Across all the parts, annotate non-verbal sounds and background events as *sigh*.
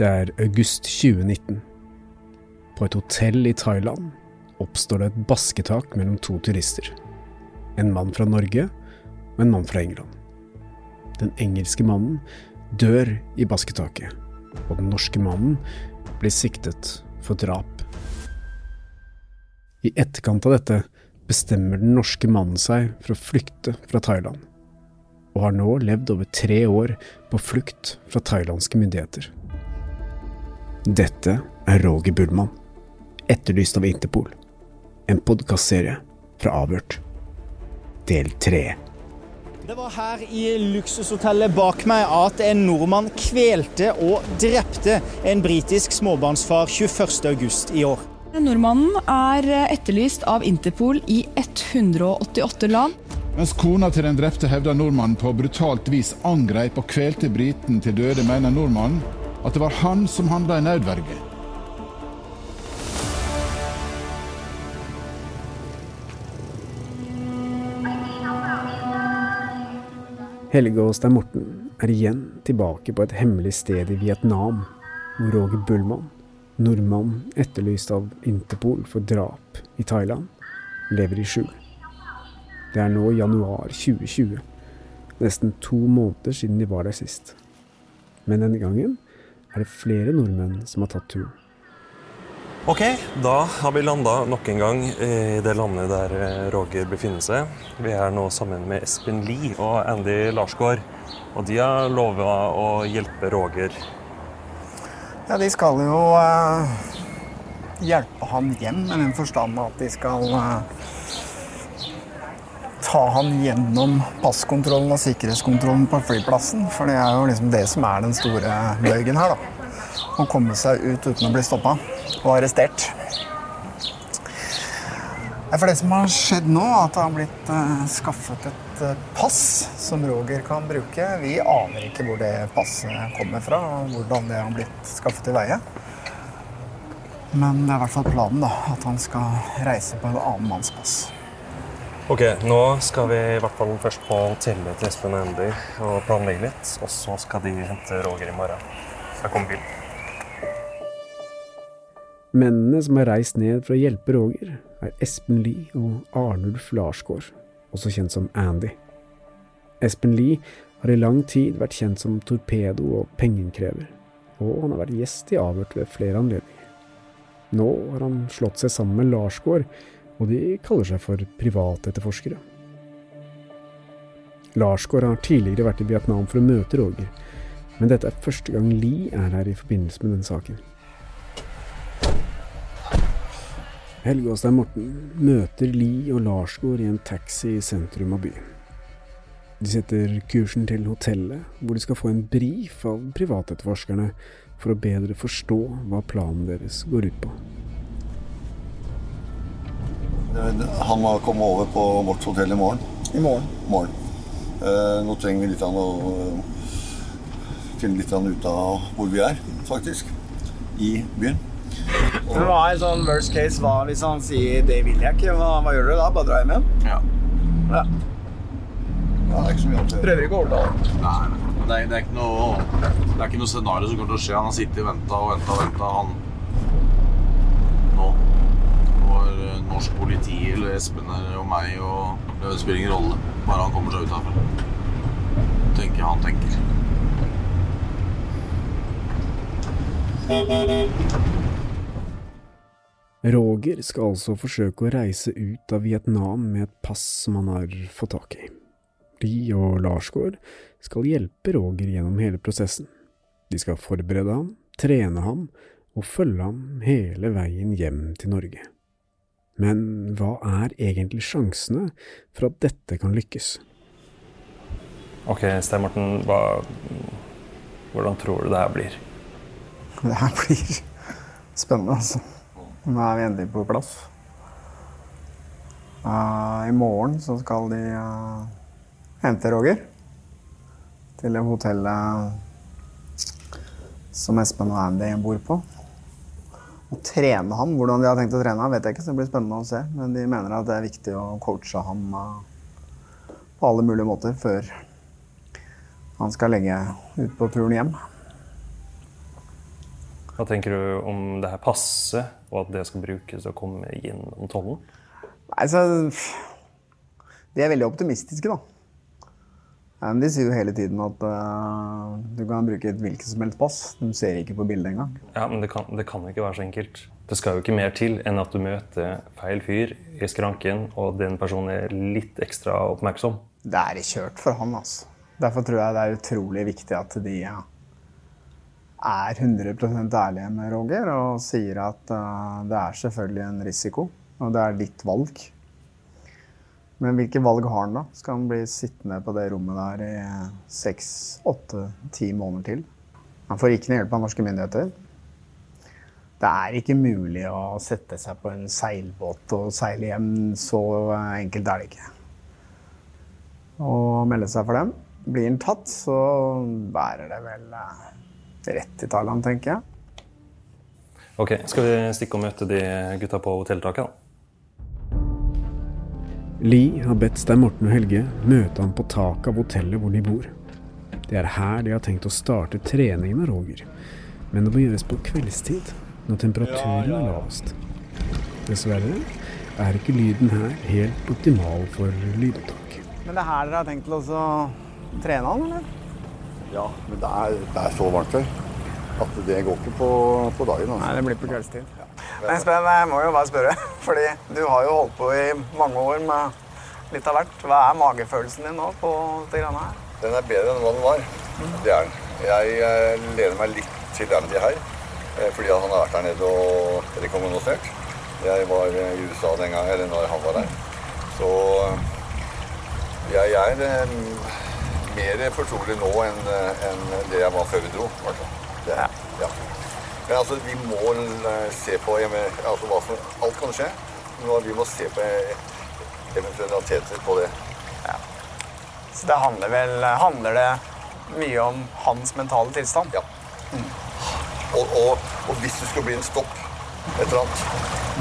Det er august 2019. På et hotell i Thailand oppstår det et basketak mellom to turister. En mann fra Norge og en mann fra England. Den engelske mannen dør i basketaket, og den norske mannen blir siktet for drap. I etterkant av dette bestemmer den norske mannen seg for å flykte fra Thailand, og har nå levd over tre år på flukt fra thailandske myndigheter. Dette er Roger Bullmann, etterlyst av Interpol. En podkastserie fra Avhørt. Del tre. Det var her i luksushotellet bak meg at en nordmann kvelte og drepte en britisk småbarnsfar 21.8 i år. Nordmannen er etterlyst av Interpol i 188 land. Mens kona til den drepte hevder nordmannen på brutalt vis angrep og kvelte briten til døde, mener nordmannen at det var han som handla i nødverge. Helge og Stein Morten er igjen tilbake på et hemmelig sted i Vietnam, hvor Roger Bullmann, nordmann etterlyst av Interpol for drap i Thailand, lever i skjul. Det er nå januar 2020, nesten to måneder siden de var der sist. Men denne gangen er det flere nordmenn som har tatt turen. Ok, da har vi landa nok en gang i det landet der eh, Roger befinner seg. Vi er nå sammen med Espen Lie og Andy Larsgaard. Og de har lova å hjelpe Roger. Ja, de skal jo uh, hjelpe han hjem, i den forstand at de skal uh, ta han gjennom passkontrollen og sikkerhetskontrollen på flyplassen. For det er jo liksom det som er den store bøygen her, da. Å komme seg ut uten å bli stoppa og arrestert. For det som har skjedd nå, er at det har blitt uh, skaffet et uh, pass som Roger kan bruke. Vi aner ikke hvor det passet kommer fra, og hvordan det har blitt skaffet til veie. Men det er i hvert fall planen, da, at han skal reise på en annen manns pass. Ok, Nå skal vi i hvert fall først på hotellet til Espen og Andy og planlegge litt. Og så skal de hente Roger i morgen. Her kommer bilen. Mennene som har reist ned for å hjelpe Roger, er Espen Lie og Arnulf Larsgaard, også kjent som Andy. Espen Lie har i lang tid vært kjent som torpedo og pengeinnkrever, og han har vært gjest i Avhørt ved flere anledninger. Nå har han slått seg sammen med Larsgaard, og de kaller seg for privatetterforskere. Larsgaard har tidligere vært i Vietnam for å møte Roger, men dette er første gang Lie er her i forbindelse med denne saken. Helge og Morten møter Lie og Larsgaard i en taxi i sentrum av byen. De setter kursen til hotellet, hvor de skal få en brief av privatetterforskerne for å bedre forstå hva planen deres går ut på. Han må komme over på vårt hotell i morgen. I morgen. morgen. Eh, nå trenger vi litt av å finne litt ut av hvor vi er, faktisk. I byen. Men hva er sånn worst case? Hva hvis han sier 'det vil jeg ikke'? Hva, hva gjør dere da? Bare dra hjem igjen? Ja. ja. Ja, det er ikke så mye å gjøre. Prøver ikke å overtale. Nei, nei. Det er, det er ikke noe Det er ikke noe scenario som kommer til å skje. Han har sittet og venta og venta og venta. Han Nå Når eh, norsk politi eller Espen og meg og Det spiller ingen rolle. Bare han kommer seg ut herfra. Tenker han tenker. Roger skal altså forsøke å reise ut av Vietnam med et pass som han har fått tak i. Li og Larsgaard skal hjelpe Roger gjennom hele prosessen. De skal forberede ham, trene ham og følge ham hele veien hjem til Norge. Men hva er egentlig sjansene for at dette kan lykkes? Ok, Stein Morten, hva, hvordan tror du det her blir? *laughs* Det her blir spennende, altså. Nå er vi endelig på plass. Uh, I morgen så skal de uh, hente Roger til det hotellet som Espen og Andy bor på. Og trene ham. Hvordan de har tenkt å trene ham, vet jeg ikke, så det blir spennende å se. Men de mener at det er viktig å coache ham uh, på alle mulige måter før han skal legge ut på turen hjem. Hva tenker du om det her passet, og at det skal brukes til å komme gjennom tollen? Nei, så De er veldig optimistiske, da. Men de sier jo hele tiden at uh, du kan bruke et hvilket som helst pass. De ser ikke på bildet engang. Ja, Men det kan, det kan ikke være så enkelt. Det skal jo ikke mer til enn at du møter feil fyr i skranken, og den personen er litt ekstra oppmerksom. Det er kjørt for han, altså. Derfor tror jeg det er utrolig viktig at de er 100% ærlige med Roger og sier at uh, det er selvfølgelig en risiko, og det er ditt valg. Men hvilke valg har han da? Skal han bli sittende på det rommet der i seks, åtte, ti måneder til? Han får ikke noe hjelp av norske myndigheter. Det er ikke mulig å sette seg på en seilbåt og seile hjem. Så enkelt er det ikke. Å melde seg for dem. Blir han tatt, så bærer det vel eh, rett til Thailand, tenker jeg. Ok, Skal vi stikke og møte de gutta på hotelltaket, da? Lie har bedt Stein Morten og Helge møte ham på taket av hotellet hvor de bor. Det er her de har tenkt å starte treningen av Roger, men det må gjøres på kveldstid, når temperaturen er lavest. Dessverre er ikke lyden her helt optimal for lydopptak. Men det er her dere har tenkt til å trene han, eller? Ja, men det er, det er så varmt her at det går ikke på, på dagen. Altså. Nei, det blir på kveldstid. Ja. Men Espen, jeg må jo bare spørre, fordi du har jo holdt på i mange år med litt av hvert. Hva er magefølelsen din nå på det greiene her? Den er bedre enn hva den var. Det er den. Jeg eh, lener meg litt til Andy her, eh, fordi han har vært der nede og rekommunisert. Jeg var i USA den gang, eller når han var der. Så jeg er mer fortrolig nå enn, enn det jeg var før vi dro. Det, ja. Men altså, vi må eh, se på altså, hva som, Alt kan skje. Men vi må se på eventualiteter på det. Ja. Så det handler vel handler det mye om hans mentale tilstand? Ja. Mm. Og, og, og, hvis det skulle bli en stopp et eller annet,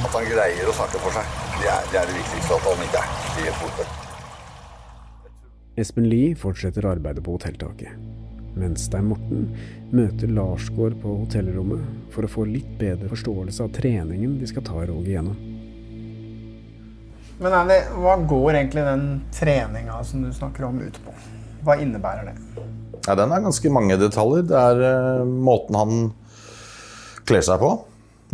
at han greier å snakke for seg, det er det, er det viktigste. At han ikke er helt borte. Espen Lie fortsetter arbeidet på hotelltaket, mens Stein Morten møter Larsgaard på hotellrommet for å få litt bedre forståelse av treningen de skal ta Roger gjennom. Men Andy, hva går egentlig den treninga som du snakker om, ut på? Hva innebærer det? Ja, den er ganske mange detaljer. Det er uh, måten han kler seg på.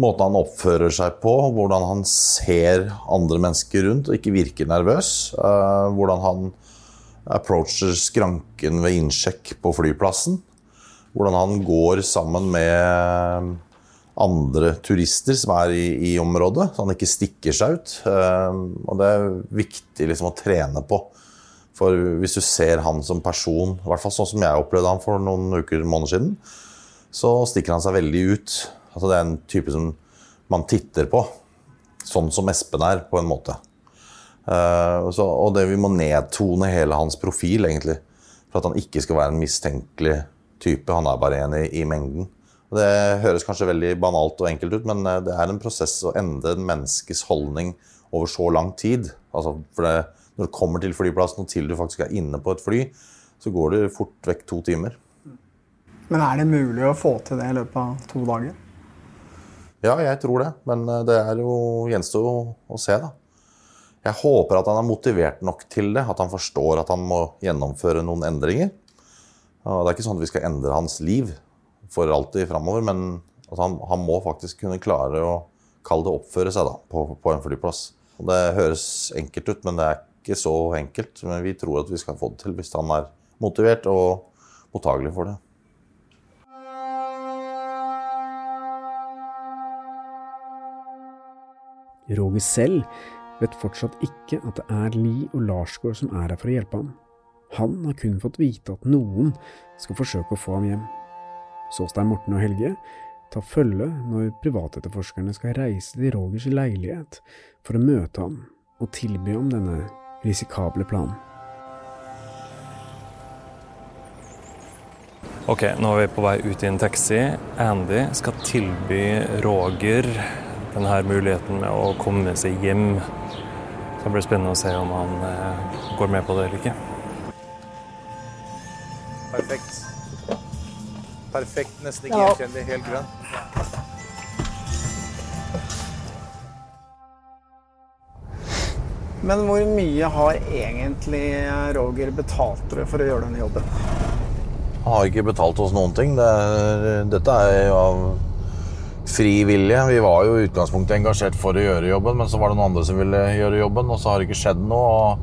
Måten han oppfører seg på, hvordan han ser andre mennesker rundt og ikke virker nervøs. Uh, hvordan han approacher skranken ved innsjekk på flyplassen. Hvordan han går sammen med andre turister som er i, i området, så han ikke stikker seg ut. Uh, og det er viktig liksom, å trene på. For hvis du ser han som person, i hvert fall sånn som jeg opplevde han for noen uker, måneder siden, så stikker han seg veldig ut. Altså, det er en type som man titter på. Sånn som Espen er, på en måte. Uh, så, og det, vi må nedtone hele hans profil, egentlig. For at han ikke skal være en mistenkelig type. Han er bare en i, i mengden. Og det høres kanskje veldig banalt og enkelt ut, men eh, det er en prosess å endre en menneskes holdning over så lang tid. Altså, for det, når du kommer til flyplassen og til du faktisk er inne på et fly, så går det fort vekk to timer. Men er det mulig å få til det i løpet av to dager? Ja, jeg tror det. Men eh, det er jo gjenstår å, å se, da. Jeg håper at han er motivert nok til det, at han forstår at han må gjennomføre noen endringer. Og det er ikke sånn at vi skal endre hans liv for alltid framover, men at han, han, må faktisk kunne klare å kalle det oppføre seg da, på, på en flyplass. Og det høres enkelt ut, men det er ikke så enkelt. Men vi tror at vi skal få det til hvis han er motivert og mottagelig for det. Roger selv vet fortsatt ikke at det er Li og Larsgaard som er her for å hjelpe ham. Han har kun fått vite at noen skal forsøke å få ham hjem. Så Stein Morten og Helge tar følge når privatetterforskerne skal reise til Rogers leilighet for å møte ham og tilby ham denne risikable planen. Ok, nå er vi på vei ut i en taxi. Andy skal tilby Roger denne muligheten med å komme seg hjem. Det blir spennende å se om han eh, går med på det eller ikke. Perfekt. perfekt, nesten ikke gjenkjennelig, helt grønn. Men hvor mye har egentlig Roger betalt dere for å gjøre denne jobben? Han har ikke betalt oss noen ting. Det er, dette er jo av fri vilje. Vi var jo i utgangspunktet engasjert for å gjøre jobben, men så var det noen andre som ville gjøre jobben, og så har det ikke skjedd noe.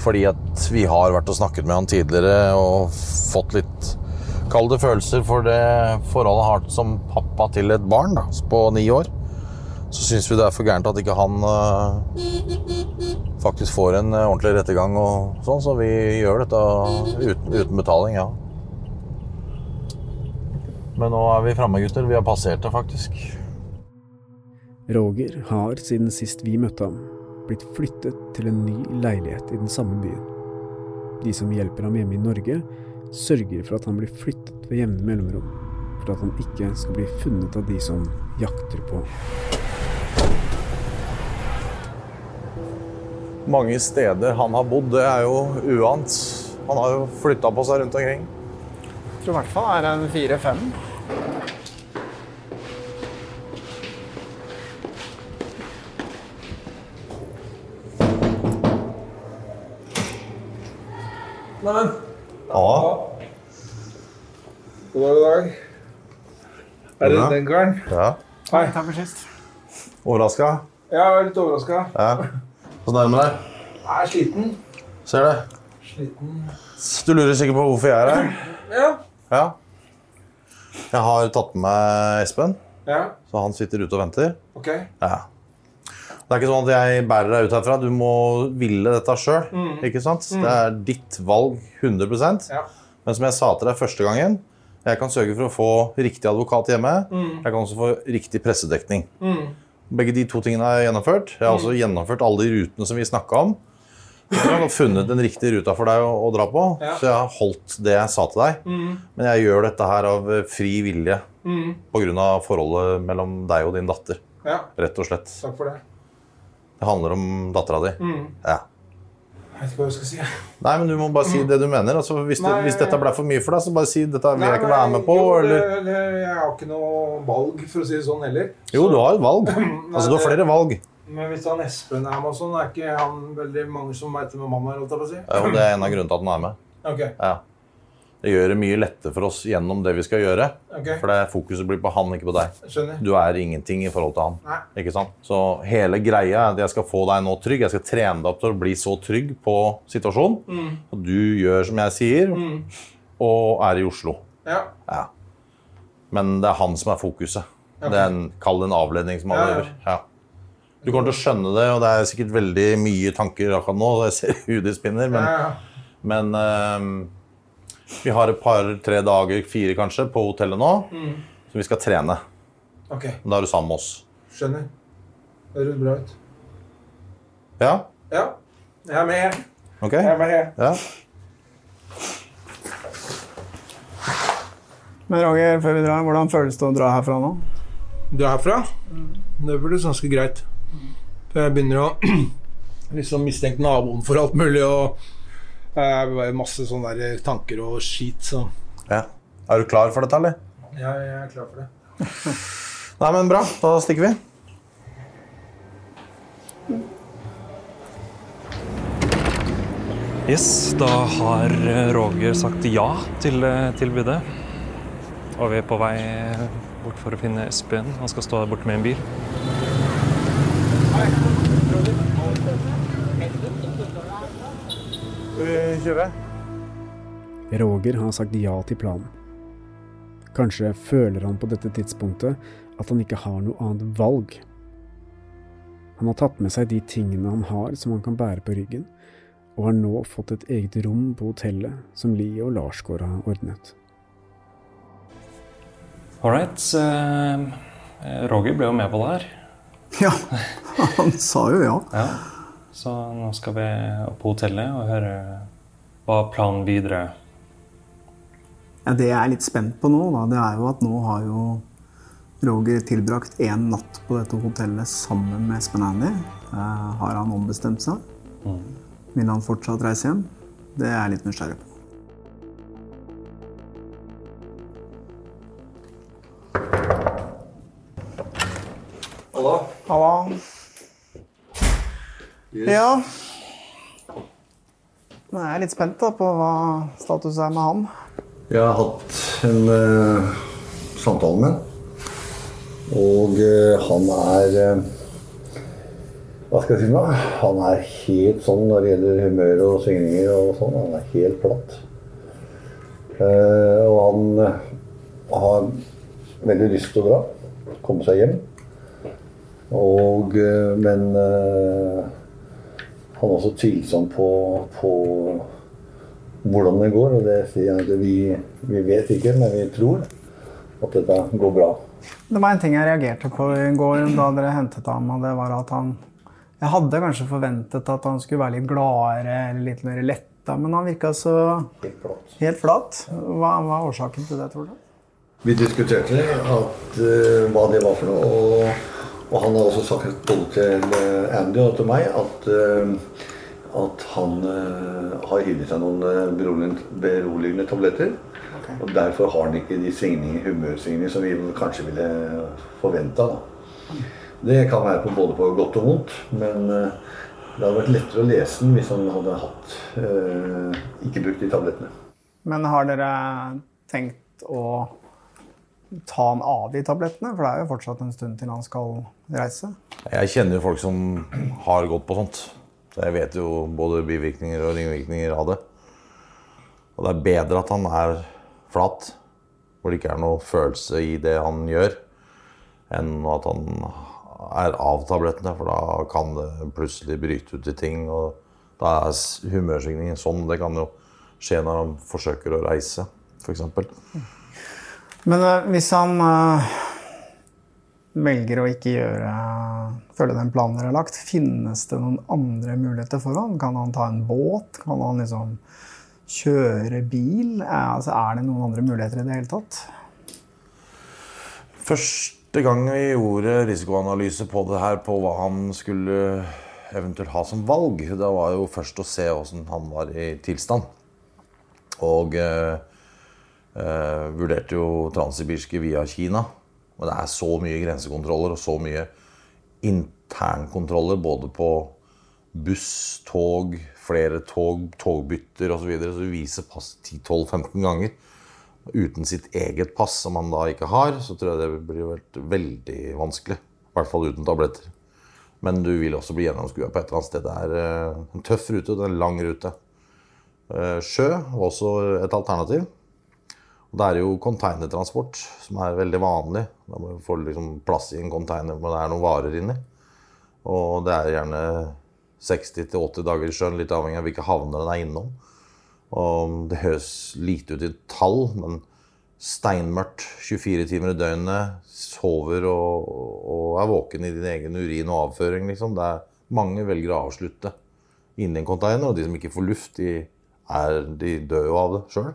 Fordi at vi har vært og snakket med han tidligere og fått litt kalde følelser for det forholdet han har som pappa til et barn da, på ni år, så syns vi det er for gærent at ikke han øh, faktisk får en øh, ordentlig rettergang og sånn, så vi gjør dette uten, uten betaling, ja. Men nå er vi framme, gutter. Vi har passert det, faktisk. Roger har siden sist vi møtte ham, blitt flyttet til en ny leilighet i den samme byen. De som hjelper ham hjemme i Norge, sørger for at han blir flyttet ved jevne mellomrom, for at han ikke skal bli funnet av de som jakter på ham. Mange steder han har bodd, det er jo uant. Han har jo flytta på seg rundt omkring. Jeg tror i hvert fall er det en fire-fem. Neimen, Ja. god dag, god dag. Er det den karen? ja. Hei. Takk for sist. Overraska? Jeg er litt overraska. Ja. Åssen er det med deg? Jeg er sliten. Ser det. Sliten. Du lurer sikkert på hvorfor jeg er her? Ja. Ja. Jeg har tatt med meg Espen, Ja. så han sitter ute og venter. Ok. Ja. Det er ikke sånn at jeg bærer deg ut herfra. Du må ville dette sjøl. Mm. Ikke sant? Det er ditt valg 100 Ja. Men som jeg sa til deg første gangen, jeg kan sørge for å få riktig advokat hjemme. Mm. Jeg kan også få riktig pressedekning. Mm. Begge de to tingene har jeg gjennomført. Jeg har også gjennomført alle de rutene som vi snakka om. Jeg har funnet den riktige ruta for deg å, å dra på, Ja. så jeg har holdt det jeg sa til deg. Mm. Men jeg gjør dette her av eh, fri vilje Mm. pga. forholdet mellom deg og din datter. Ja. Rett og slett. Takk for det. Det handler om dattera di. Mm. Ja. Jeg vet ikke hva jeg skal si. Nei, men du må bare si det du mener. Altså, hvis, det, hvis dette ble for mye for deg, så bare si dette vil jeg ikke være med på. jo, Eller det, det, jeg har ikke noe valg, for å si det sånn, heller. Jo, du har et valg. *clears throat* Nei, Altså, du har flere valg. Men hvis han Espen er med og sånn, er ikke han veldig mange som veit mamma på å si? Ja, det er en av grunnene til at han er med. Ok. Ja. Det gjør det mye lettere for oss gjennom det vi skal gjøre. Okay. For det fokuset blir på han, ikke på deg. Skjønner. Du er ingenting i forhold til han. Nei. Ikke sant? Så hele greia er at jeg skal få deg nå trygg. Jeg skal trene deg opp til å bli så trygg på situasjonen. Mm. Og du gjør som jeg sier, Mm. og er i Oslo. Ja. Ja. Men det er han som er fokuset. Okay. Det er en, Kall det en avledning som alle Ja, ja. gjør. Ja. Du kommer til å skjønne det, og det er sikkert veldig mye tanker akkurat nå. Jeg ser *laughs* hudet spinner, men, Ja, ja. men ehm, vi har et par-tre dager, fire kanskje, på hotellet nå, Mm. så vi skal trene. Ok. Da er du sammen med oss. Skjønner. Det høres bra ut. Ja? Ja. Jeg er med. Ok? Jeg er med. Ja. Men Roger, før vi drar, hvordan føles det å dra herfra nå? Dra er herfra? Det føles ganske greit. For jeg begynner å *clears throat* liksom mistenke naboen for alt mulig, og det er masse sånne der tanker og skit, så ja. Er du klar for dette, eller? ja, jeg er klar for det. *laughs* Nei, men bra. Da stikker vi. Yes, da har eh, Roger sagt ja til eh, tilbudet. Og vi er på vei bort for å finne Espen. Han skal stå der borte med en bil. Skal kjøre? Roger har sagt ja til planen. Kanskje føler han på dette tidspunktet at han ikke har noe annet valg. Han har tatt med seg de tingene han har som han kan bære på ryggen, og har nå fått et eget rom på hotellet som Lie og Larsgaard har ordnet. All right. eh, Roger ble jo med på det her. Ja, *laughs* han sa jo ja. Ja. Så nå skal vi opp på hotellet og høre hva planen videre ja, Det jeg er litt spent på nå, da, det er jo at nå har jo Roger tilbrakt én natt på dette hotellet sammen med Espen Andy. Har han ombestemt seg? Mm. Vil han fortsatt reise hjem? Det er jeg litt nysgjerrig på. Hallo. Hallo. Halla. Ja. Nå er jeg litt spent da på hva status er med han. Jeg har hatt en uh, samtale med han. Og uh, han er uh, Hva skal jeg si nå? Han er helt sånn når det gjelder humør og svingninger og sånn. Han er helt platt. Uh, og han har veldig lyst til å dra. Komme seg hjem. Og, uh, men eh, han er også tvilsom på, på hvordan det går. Og det sier jeg at vi, vi vet ikke, men vi tror at dette går bra. Det var en ting jeg reagerte på i går da dere hentet ham, og det var at han Jeg hadde kanskje forventet at han skulle være litt gladere eller litt mer letta, men han virka så helt flat. Hva, hva er årsaken til det, tror du? Vi diskuterte at, uh, hva det var for noe, og, og han har også sagt både til eh, Andy og til meg at, eh, at han eh, har i seg noen beroligende, tabletter. Og derfor har han ikke de humørsvingningene som vi kanskje ville forventa. Det kan være på både på godt og vondt, men det hadde vært lettere å lese den hvis han hadde hatt ikke brukt de tablettene. Men har dere tenkt å ta han av de tablettene? For det er jo fortsatt en stund til han skal reise. Jeg kjenner jo folk som har gått på sånt. Så jeg vet jo både bivirkninger og ringvirkninger av det. Og det er bedre at han er flat, hvor det ikke er noe følelse i det han gjør, enn at han er av tablettene, for da kan det plutselig bryte ut i ting. Og da er humørsvingningen sånn. Det kan jo skje når han forsøker å reise, f.eks. Men eh, hvis han eh, velger å ikke gjøre følge den planen dere har lagt, finnes det noen andre muligheter for han? Kan han ta en båt? Kan han liksom kjøre bil? Eh, altså, er det noen andre muligheter i det hele tatt? Første gang vi gjorde risikoanalyse på det her, på hva han skulle eventuelt ha som valg, det var jo først å se hvordan han var i tilstand. Og eh, eh, vurderte jo transsibirske via Kina. Men det er så mye grensekontroller og så mye internkontroller både på buss, tog, flere tog, togbytter osv. Så, videre, så du viser pass 10-12-15 ganger uten sitt eget pass, som man da ikke har, så tror jeg det blir veldig vanskelig. I hvert fall uten tabletter. Men du vil også bli gjennomskua på et eller annet sted. Det er eh, en tøff rute, det er en lang rute. Eh, Sjø var også et alternativ. Det er jo containertransport, som er veldig vanlig. Da må du få liksom plass i en container hvor det er noen varer inni. Og det er gjerne 60-80 dager i sjøen, litt avhengig av hvilke havner den er innom. Og det høres lite ut i tall, men steinmørkt 24 timer i døgnet, sover og, og er våken i din egen urin og avføring, liksom. Det er mange velger å avslutte inni en container, og de som ikke får luft, de, er, de dør jo av det sjøl.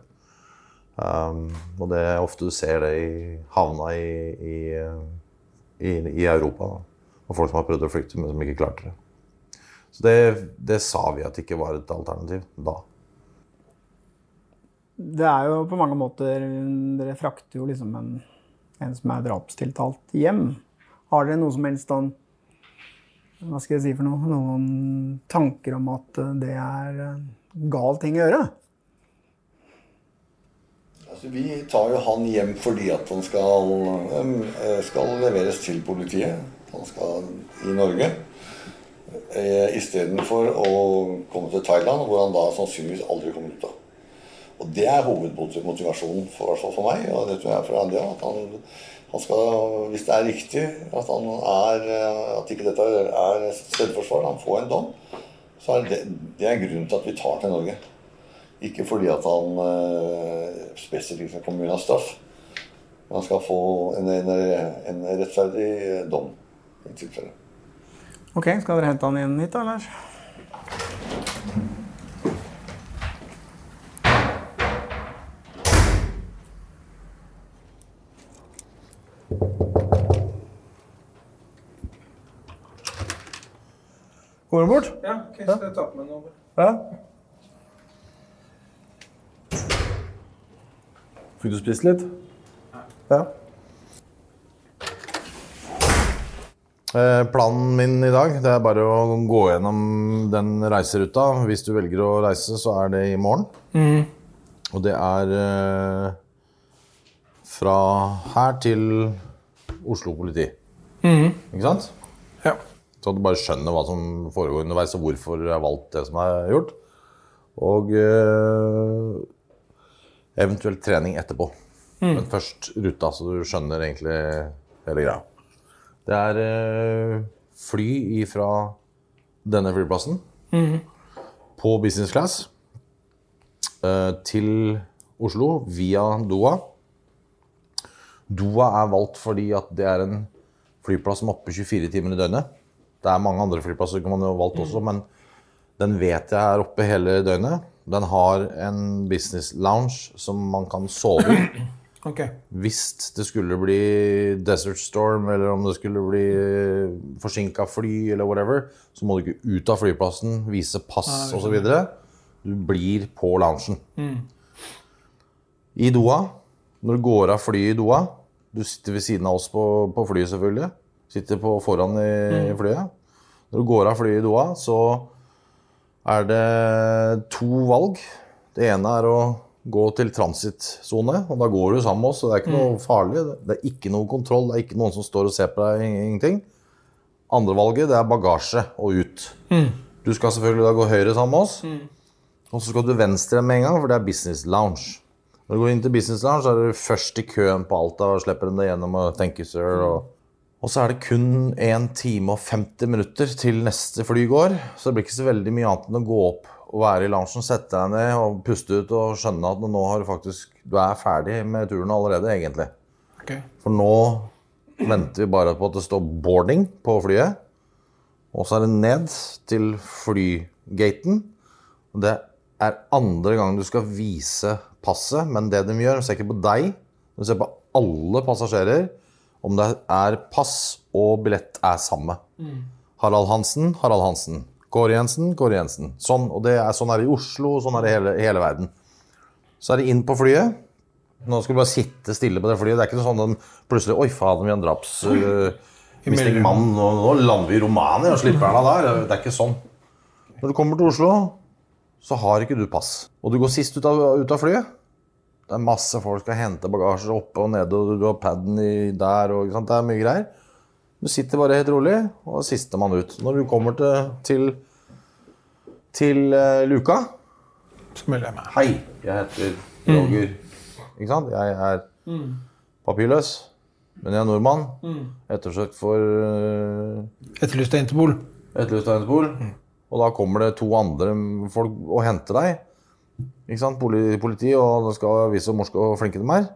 Um, og det er ofte du ser det i havna i, i, i, i Europa. Da. Og folk som har prøvd å flykte, men som ikke klarte det. Så det, det sa vi at ikke var et alternativ da. Det er jo på mange måter Dere frakter jo liksom en, en som er drapstiltalt, hjem. Har dere noe som helst sånn Hva skal jeg si for noe? Noen tanker om at det er gal ting å gjøre? Altså, vi tar jo han hjem fordi at han skal, eh, skal leveres til politiet. Han skal i Norge. Eh, Istedenfor å komme til Thailand, hvor han da sannsynligvis aldri kommer ut av. Og Det er hovedmotivasjonen for, for meg, og det tror jeg for Andy. At han, han skal, hvis det er riktig at, han er, eh, at ikke dette er selvforsvar, han får en dom, så er det, det er grunnen til at vi tar til Norge. Ikke fordi at han eh, spesifikt skal komme unna straff. Men han skal få en, en, en rettferdig eh, dom i tilfelle. Ok, Skal dere hente han inn hit, da, Lars? Kommer du bort? Ja, okay, skal jeg ta på meg noe? Ja. Fikk du spist litt? Ja. Eh, planen min i dag det er bare å gå gjennom den reiseruta. Hvis du velger å reise, så er det i morgen. Mm. Og det er eh, fra her til Oslo politi. Mm. Ikke sant? Ja. Så du bare skjønner hva som foregår underveis, og hvorfor jeg har valgt det som er gjort. Og eh, eventuelt trening etterpå. Mm. Men først ruta, så du skjønner egentlig hele greia. Det er eh, fly ifra denne flyplassen mm. på business class eh, til Oslo via Doha. Doha er valgt fordi at det er en flyplass som er oppe 24 timer i døgnet. Det er mange andre flyplasser som man har valgt også, men den vet jeg er oppe hele døgnet. Den har en business lounge som man kan sove i. *clears throat* Okay. Hvis det skulle bli Desert Storm, eller om det skulle bli forsinka fly, eller whatever, så må du ikke ut av flyplassen, vise pass Ah, osv. Du blir på loungen. Mm. I Doha, når du går av flyet i Doha Du sitter ved siden av oss på, på flyet, selvfølgelig. Sitter på foran i, i Mm. flyet. Når du går av flyet i Doha, så er det to valg. Det ene er å gå til transittsone, og da går du sammen med oss. så Det er ikke noe Mm. farlig. Det er ikke noe kontroll. Det er ikke noen som står og ser på deg. Ingenting. Andre valget det er bagasje og ut. Mm. Du skal selvfølgelig da gå høyre sammen med oss. Og så skal du venstre med en gang, for det er business lounge. Når du går inn til business lounge, så er du først i køen på Alta og slipper dem det gjennom og thank you, sir. Og, og så er det kun 1 time og 50 minutter til neste fly går. Så det blir ikke så veldig mye annet enn å gå opp og være i loungen, sette deg ned og puste ut og skjønne at nå har du faktisk Du er ferdig med turen allerede, egentlig. Okay. For nå venter vi bare på at det står 'boarding' på flyet. Og så er det ned til flygaten. Det er andre gang du skal vise passet, men det de gjør, de ser ikke på deg, de ser på alle passasjerer om det er pass og billett er samme. Harald Hansen, Harald Hansen. Kåre Jensen, Kåre Jensen. Sånn, og det er, sånn er det i Oslo, og sånn er det i hele, hele verden. Så er det inn på flyet. Nå skal du bare sitte stille på det flyet. Det er ikke sånn at de plutselig Oi, faen, vi har en draps... Uh, mistenkt mann. Nå, nå lander vi i Romania og slipper han av der. Det er ikke sånn. Når du kommer til Oslo, så har ikke du pass. Og du går sist ut av, ut av flyet. Det er masse folk skal hente bagasje oppe og nede, og du har paden der, og det er mye greier. Du sitter bare helt rolig, og er sistemann ut. Når du kommer til, til, til uh, luka Så melder jeg meg. Hei, jeg heter Roger. Ikke sant? Jeg er Mm. papirløs, men jeg er nordmann. Mm. Ettersøkt for uh, Etterlyst av Interpol. Etterlyst av Interpol. Og da kommer det to andre folk og henter deg. Ikke sant? Politi, og de skal vise hvor morske og flinke de er.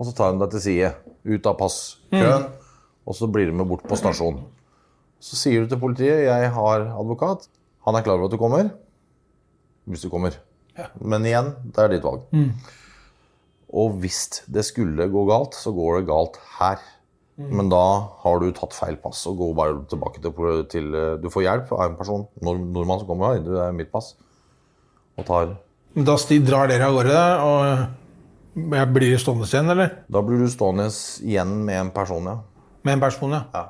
Og så tar hun deg til side. Ut av passkøen. Og så blir du med bort på stasjonen. Så sier du til politiet 'Jeg har advokat'. Han er klar over at du kommer. Hvis du kommer. Men igjen, det er ditt valg. Mm. Og hvis det skulle gå galt, så går det galt her. Mm. Men da har du tatt feil pass og går bare tilbake til, til Du får hjelp av en person, nord, nordmann som kommer her, det er mitt pass, og tar Da drar dere av gårde, og jeg blir stående igjen, eller? Da blir du stående igjen med en person, ja. Med en person, ja. ja.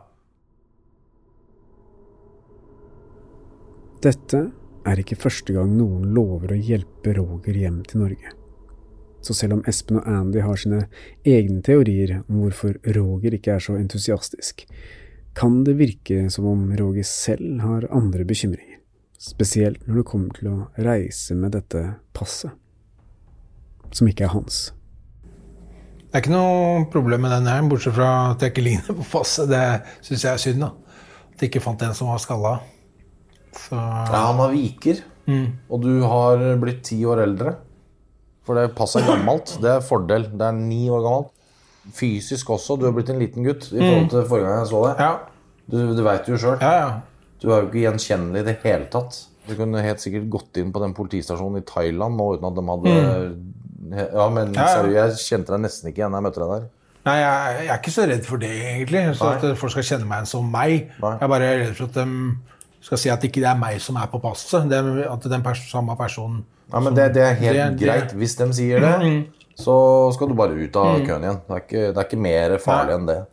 Dette er ikke første gang noen lover å hjelpe Roger hjem til Norge. Så selv om Espen og Andy har sine egne teorier om hvorfor Roger ikke er så entusiastisk, kan det virke som om Roger selv har andre bekymringer, spesielt når det kommer til å reise med dette passet, som ikke er hans. Det er ikke noe problem med den her, bortsett fra at jeg ikke ligner på passet. Det syns jeg er synd, da. At jeg ikke fant en som var skalla. Så Ja, han har viker, Mm. og du har blitt ti år eldre. For det passet er gammelt. Det er fordel. Det er ni år gammelt. Fysisk også. Du har blitt en liten gutt i forhold til forrige gang jeg så deg. Du, du veit jo sjøl. Du er jo ikke gjenkjennelig i det hele tatt. Du kunne helt sikkert gått inn på den politistasjonen i Thailand nå uten at de hadde Ja, men Ja, ja. seriøst, jeg kjente deg nesten ikke igjen da jeg møtte deg der. Nei, jeg, jeg er ikke så redd for det, egentlig. Så Nei. at folk skal kjenne meg som meg. Jeg er bare redd for at de skal si at ikke det er meg som er på passet. Det at den pers samme personen Ja, men det, det er helt Det- det- greit. Hvis de sier det, Mm. så skal du bare ut av Mm. køen igjen. Det er ikke, det er ikke mer farlig enn det.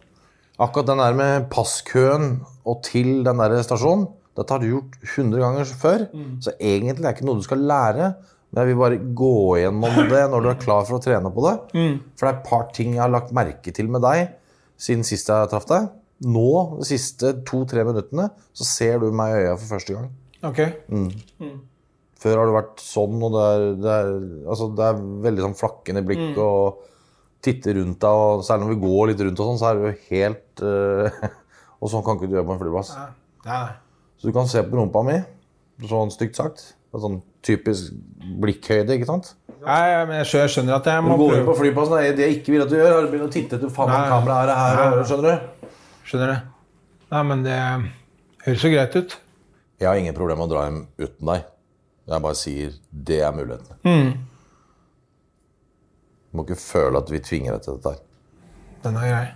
Akkurat den der med passkøen og til den der stasjonen, dette har du gjort 100 ganger før. Så egentlig er det ikke noe du skal lære. Men jeg vil bare gå gjennom *laughs* det når du er klar for å trene på det. For det er et par ting jeg har lagt merke til med deg siden sist jeg traff deg. Nå, de siste to-tre minuttene, så ser du meg i øya for første gang. Ok. Før har du vært sånn, og det er, det er, altså, det er veldig sånn flakkende blikk Mm. og titte rundt deg. Og særlig når vi går litt rundt, og sånn, så er du helt eh, *laughs* Og sånn kan ikke du gjøre på en flyplass. Nei. Så du kan se på rumpa mi, sånn stygt sagt. Det er sånn typisk blikkhøyde, ikke sant? Nei, men jeg skjønner, at jeg må du går inn på flyplassen, det er det jeg ikke vil at du gjør, Har du begynt å titte etter faen om Nei. kameraet er her. Nei. Skjønner du? Skjønner det. Nei, men det høres jo greit ut. Jeg har ingen problemer med å dra hjem uten deg. Jeg bare sier det er muligheten. Mm. Du må ikke føle at vi tvinger deg til dette her. Den er grei.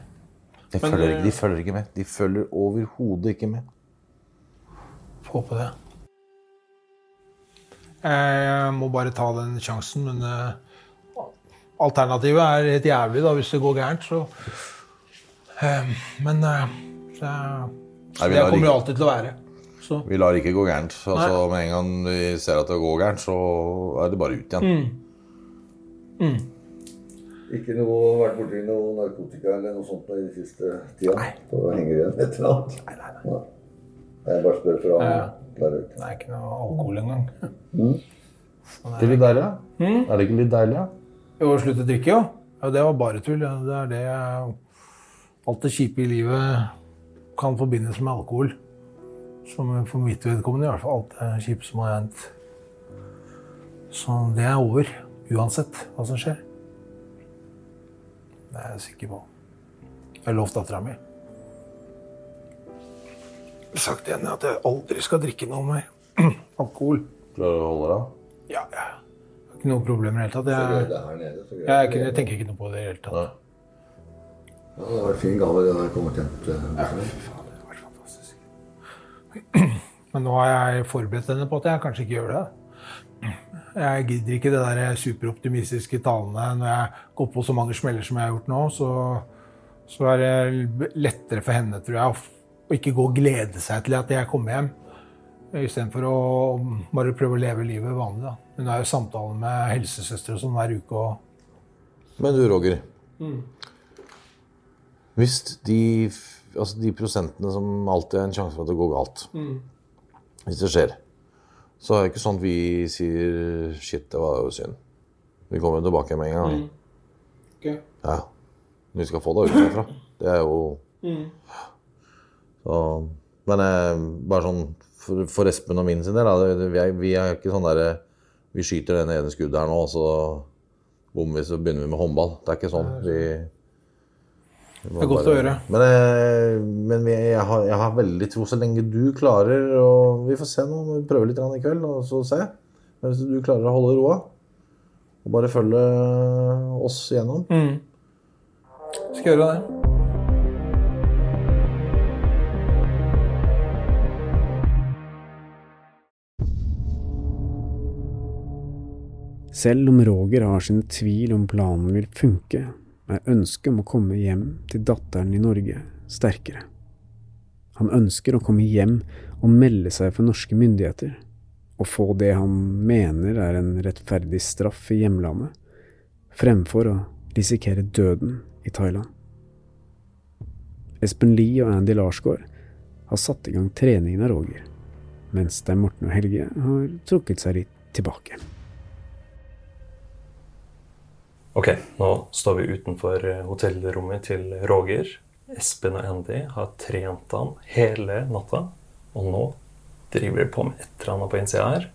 De Men, følger, eh, ikke, de følger ikke med. De følger overhodet ikke med. Få på det. Jeg må bare ta den sjansen, men eh, alternativet er helt jævlig da, hvis det går gærent. Så. Eh, men eh, så Nei, vi kommer jo alltid til å være. Så. Vi lar ikke gå gærent. Altså, med en gang vi ser at det går gærent, så er det bare ut igjen. Mm. Mm. Ikke noe vært borti noe narkotika eller noe sånt i de siste tida? Nei. Så henger igjen et eller annet? Nei, nei, nei. Jeg bare spør for å Ja. der ute. Det er ikke noe alkohol engang. Det er litt deilig, da. Mm. Er det ikke litt deilig, da? Jo, å slutte å drikke, jo. Ja, det var bare tull. Ja. Det er det jeg Alt det kjipe i livet kan forbindes med alkohol. Som for mitt vedkommende i hvert fall alt det kjipe som har hendt. Så det er over. Uansett hva som skjer. Det er jeg sikker på. Jeg har lovt dattera mi. Jeg har sagt til henne at jeg aldri skal drikke noe mer *clears throat* alkohol. Klarer du å holde deg? Ja, ja. Jeg har ikke noe problem i det hele tatt. Jeg, det her nede, så greier jeg, jeg tenker ikke noe på det i det hele tatt. Ja, det var vært fin gave det der kommet hjem til *clears throat* Men nå har jeg forberedt henne på at jeg kanskje ikke gjør det. Jeg gidder ikke det der superoptimistiske talene når jeg går på så mange smeller som jeg har gjort nå. Så, så er det lettere for henne, tror jeg, å ikke gå og glede seg til at jeg kommer hjem. Istedenfor å bare prøve å leve livet vanlig. da. Hun har jo samtaler med helsesøstre og sånn hver uke. og Men du, Roger. Mm. Hvis de, altså de prosentene som alltid er en sjanse for at det går galt Mm. Hvis det skjer, så er det ikke sånn at vi sier 'shit, det var jo synd'. Vi kommer tilbake med en gang. Mm. Ok. Ja. Vi skal få det ut herfra. Det er jo Mm. så, Men eh, bare sånn for, for Espen og min sin del, da, vi, er, vi er ikke sånn derre Vi skyter det ene skuddet her nå, og så bommer vi, så begynner vi med håndball. Det er ikke sånn. Vi, må Det er godt bare- å høre. Men, eh, men vi, jeg, har, jeg har veldig tro så lenge du klarer og Vi får se nå. Vi prøver litt i kveld, og så se. Men hvis du klarer å holde roa og bare følge oss igjennom Mm. Skal gjøre det. Selv om Roger har sin tvil om planen vil funke, er ønsket om å komme hjem til datteren i Norge sterkere. Han ønsker å komme hjem og melde seg for norske myndigheter, og få det han mener er en rettferdig straff i hjemlandet, fremfor å risikere døden i Thailand. Espen Lie og Andy Larsgaard har satt i gang treningen av Roger, mens Stein Morten og Helge har trukket seg litt tilbake. Ok, nå står vi utenfor eh, hotellrommet til Roger. Espen og Andy har trent han hele natta, og nå driver de på med et eller annet på innsida her.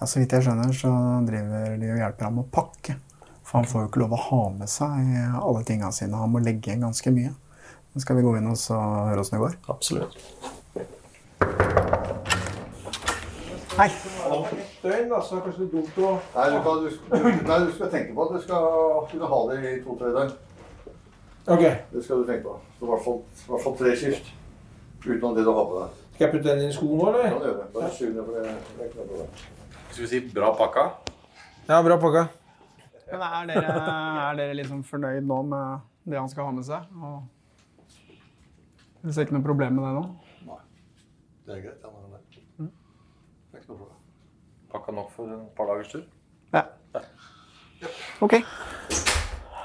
Ja, så vidt jeg skjønner, så driver de og hjelper ham å pakke. For han får jo ikke lov å ha med seg alle tingene sine. Han må legge igjen ganske mye. Men skal vi gå inn og så høre åssen det går? Absolutt. Hei. Døgn, da, så er det kanskje dumt å Nei, du, kan, du, skal- nei, du skal tenke på at du skal kunne ha det i to-tre døgn. Ok. Det skal du tenke på. Så i hvert fall, i hvert fall tre skift. Utenom det du har på deg. Skal jeg putte den inn i skoen nå, Det eller? kan du gjøre. Bare skyv ned for det. det er ikke noe problem. Skal vi si bra pakka? Ja, bra pakka. Men er dere, er dere liksom fornøyd nå med det han skal ha med seg? Og Du ser ikke noe problem med det nå? Nei. Det er greit. Han er der. Det er ikke noe problem. Pakka nok for en par dagers tur. Ja. Ok.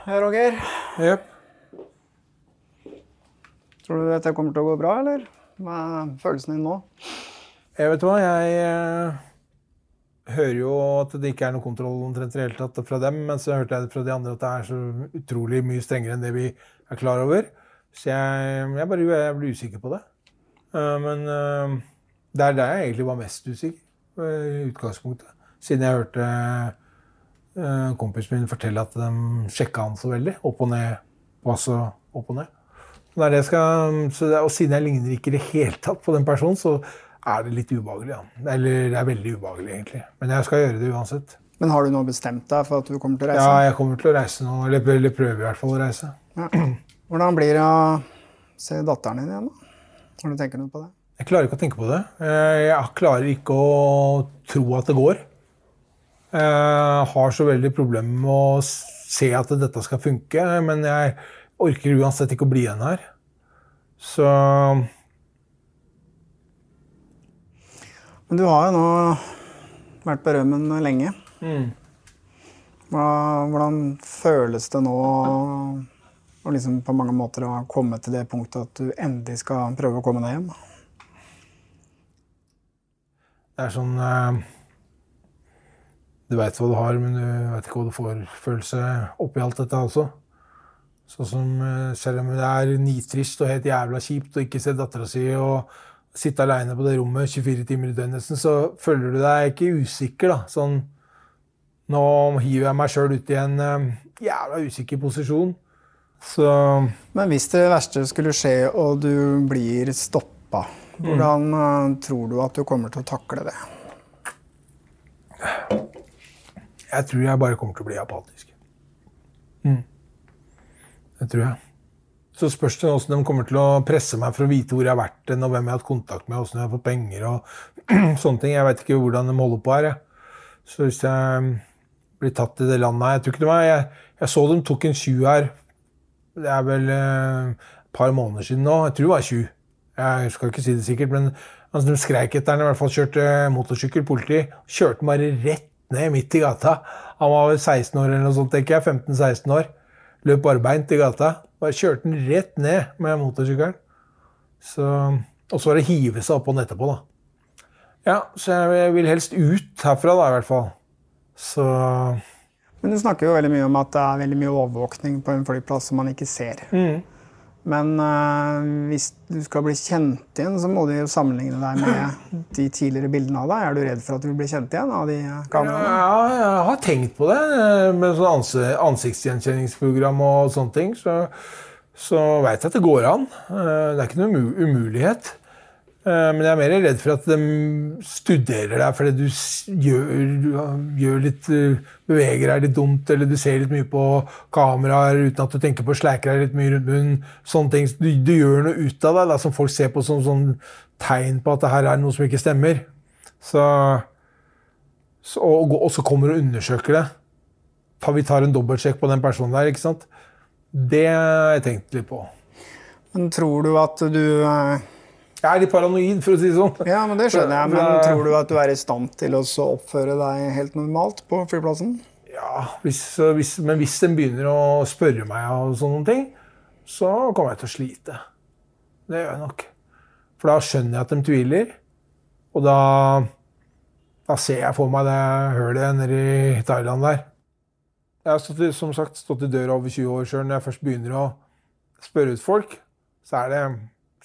Ja, Roger. Jepp. Tror du dette kommer til å gå bra, eller? Hva er følelsen din nå? Jeg vet hva, jeg eh, hører jo at det ikke er noe kontroll omtrent i det hele tatt fra dem, men så hørte jeg fra de andre at det er så utrolig mye strengere enn det vi er klar over. Så jeg, jeg bare jeg blir usikker på det. Eh, men eh, det er der jeg egentlig var mest usikker i utgangspunktet. Siden jeg hørte eh, kompisen min fortelle at de sjekka han så veldig. Opp og ned. Pass og opp og ned. Skal, så det, og siden jeg ligner ikke i det hele tatt på den personen, så er det litt ubehagelig. Ja. Eller det er veldig ubehagelig, egentlig. Men jeg skal gjøre det uansett. Men har du nå bestemt deg for at du kommer til å reise? Ja, jeg kommer til å reise nå. Eller, eller prøver i hvert fall å reise. Ja. Hvordan blir det å se datteren din igjen, da? Har du tenkt noe på det? Jeg klarer ikke å tenke på det. Eh, Jeg klarer ikke å tro at det går. Jeg har så veldig problemer med å se at dette skal funke, men jeg orker uansett ikke å bli igjen her. Så Men du har jo nå vært på rømmen lenge. mm. Hvordan føles det nå å liksom på mange måter ha kommet til det punktet at du endelig skal prøve å komme deg hjem? Det er sånn eh, Du veit hva du har, men du veit ikke hva du får følelse oppi alt dette også. Sånn som eh, Selv om det er nitrist og helt jævla kjipt å ikke se dattera si og sitte aleine på det rommet 24 timer i døgnet, så føler du deg ikke usikker. da, sånn Nå hiver jeg meg sjøl ut i en eh, jævla usikker posisjon. Så Men hvis det verste skulle skje og du blir stoppa, hvordan mm. tror du at du kommer til å takle det? jeg tror jeg bare kommer til å bli apatisk. Mm. Det tror jeg. Så spørs det hvordan de kommer til å presse meg for å vite hvor jeg har vært, og hvem jeg har hatt kontakt med, hvordan jeg har fått penger og *clears throat* sånne ting. Jeg vet ikke hvordan de holder på her. Jeg. Så hvis jeg blir tatt i det landet her Jeg tror ikke det var Jeg, jeg så dem tok en tjuv her. Det er vel eh, et par måneder siden nå. Jeg tror det var tjuv. Jeg skal ikke si det sikkert, men altså, de skreik etter han. I hvert fall kjørte motorsykkel, politi. Kjørte han bare rett ned midt i gata. Han var vel 16 år eller noe sånt, tenker jeg. 15-16 år. Løp barbeint i gata. Bare kjørte han rett ned med motorsykkelen. Så, og så var det hive seg opp på den etterpå, da. Ja, så jeg vil helst ut herfra, da, i hvert fall. Så Men du snakker jo veldig mye om at det er veldig mye overvåkning på en flyplass som man ikke ser. mm. Men eh, hvis du skal bli kjent igjen, så må du jo sammenligne deg med *laughs* de tidligere bildene av deg. Er du redd for at du vil bli kjent igjen av de kameraene? Ja, jeg har tenkt på det eh, med sånn ansiktsgjenkjenningsprogram og sånne ting. Så, så veit jeg at det går an. Eh, Det er ikke noen umulighet. Eh, Men jeg er mer redd for at de studerer deg fordi du gjør, gjør litt, eh, beveger deg litt dumt, eller du ser litt mye på kameraer uten at du tenker på å sleike deg litt mye rundt munnen. Sånne ting. Du, du gjør noe ut av deg da, som folk ser på som sånn tegn på at det her er noe som ikke stemmer. Så så, og, og så kommer du og undersøker det. Ta, vi tar en dobbeltsjekk på den personen der. ikke sant? Det har jeg tenkt litt på. Men tror du at du eh, Jeg er litt paranoid, for å si det sånn. Ja, men det skjønner jeg. Men tror du at du er i stand til å oppføre deg helt normalt på flyplassen? Ja, hvis, hvis, Men hvis de begynner å spørre meg og sånne ting, så kommer jeg til å slite. Det gjør jeg nok. For da skjønner jeg at de tviler. Og da, da ser jeg for meg det hølet nede i Thailand der. Jeg har stått, som sagt stått i døra over 20 år sjøl. Når jeg først begynner å spørre ut folk, så er det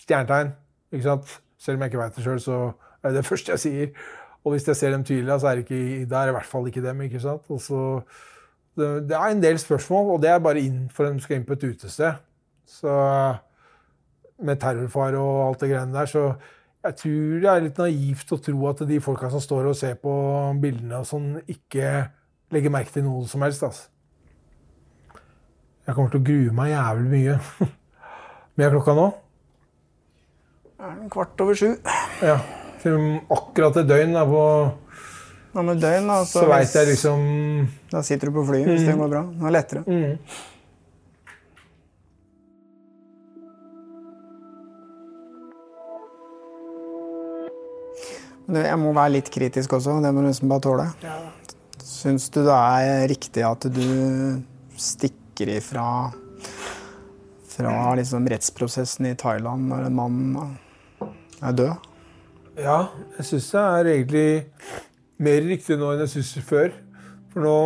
stjernetegn. Ikke sant? Selv om jeg ikke veit det sjøl, så er det det *laughs* første jeg sier. Og hvis jeg ser dem tydelig så er det, ikke, det er i hvert fall ikke dem. ikke sant? Så, det, det er en del spørsmål, og det er bare inn for de skal inn på et utested. Så med terrorfare og alt det greiene der, så jeg tror det er litt naivt å tro at de folka som står og ser på bildene og sånn, ikke legger merke til noe som helst. altså. Jeg kommer til å grue meg jævlig mye. *laughs* Mye er klokka nå? er den kvart over sju. Ja, til akkurat et døgn er på ja, med døgn, da, så, så veit jeg liksom Da sitter du på flyet mm. hvis det mm. går bra. Det er lettere. Mm. Jeg må være litt kritisk også. Det må du liksom bare tåle. Ja. Syns du det er riktig at du stikker ifra fra liksom rettsprosessen i Thailand når en mann er død? Ja, jeg syns det er egentlig mer riktig nå enn jeg syns før. For nå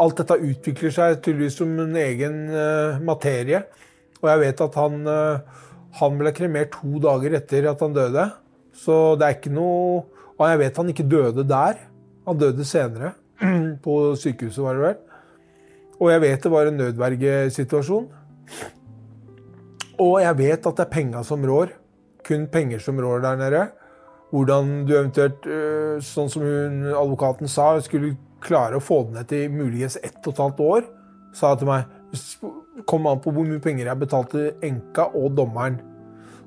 Alt dette utvikler seg tydeligvis som en egen uh, materie. Og jeg vet at han, uh, han ble kremert to dager etter at han døde. Så det er ikke noe Og jeg vet han ikke døde der. Han døde senere. *clears throat* På sykehuset, var det vel. Og jeg vet det var en nødvergesituasjon. Og jeg vet at det er penga som rår. Kun penger som rår der nede. Hvordan du eventuelt, øh, sånn som hun, advokaten sa, skulle klare å få det ned til muligens ett og et halvt år, sa til meg kom an på hvor mye penger jeg betalte enka og dommeren.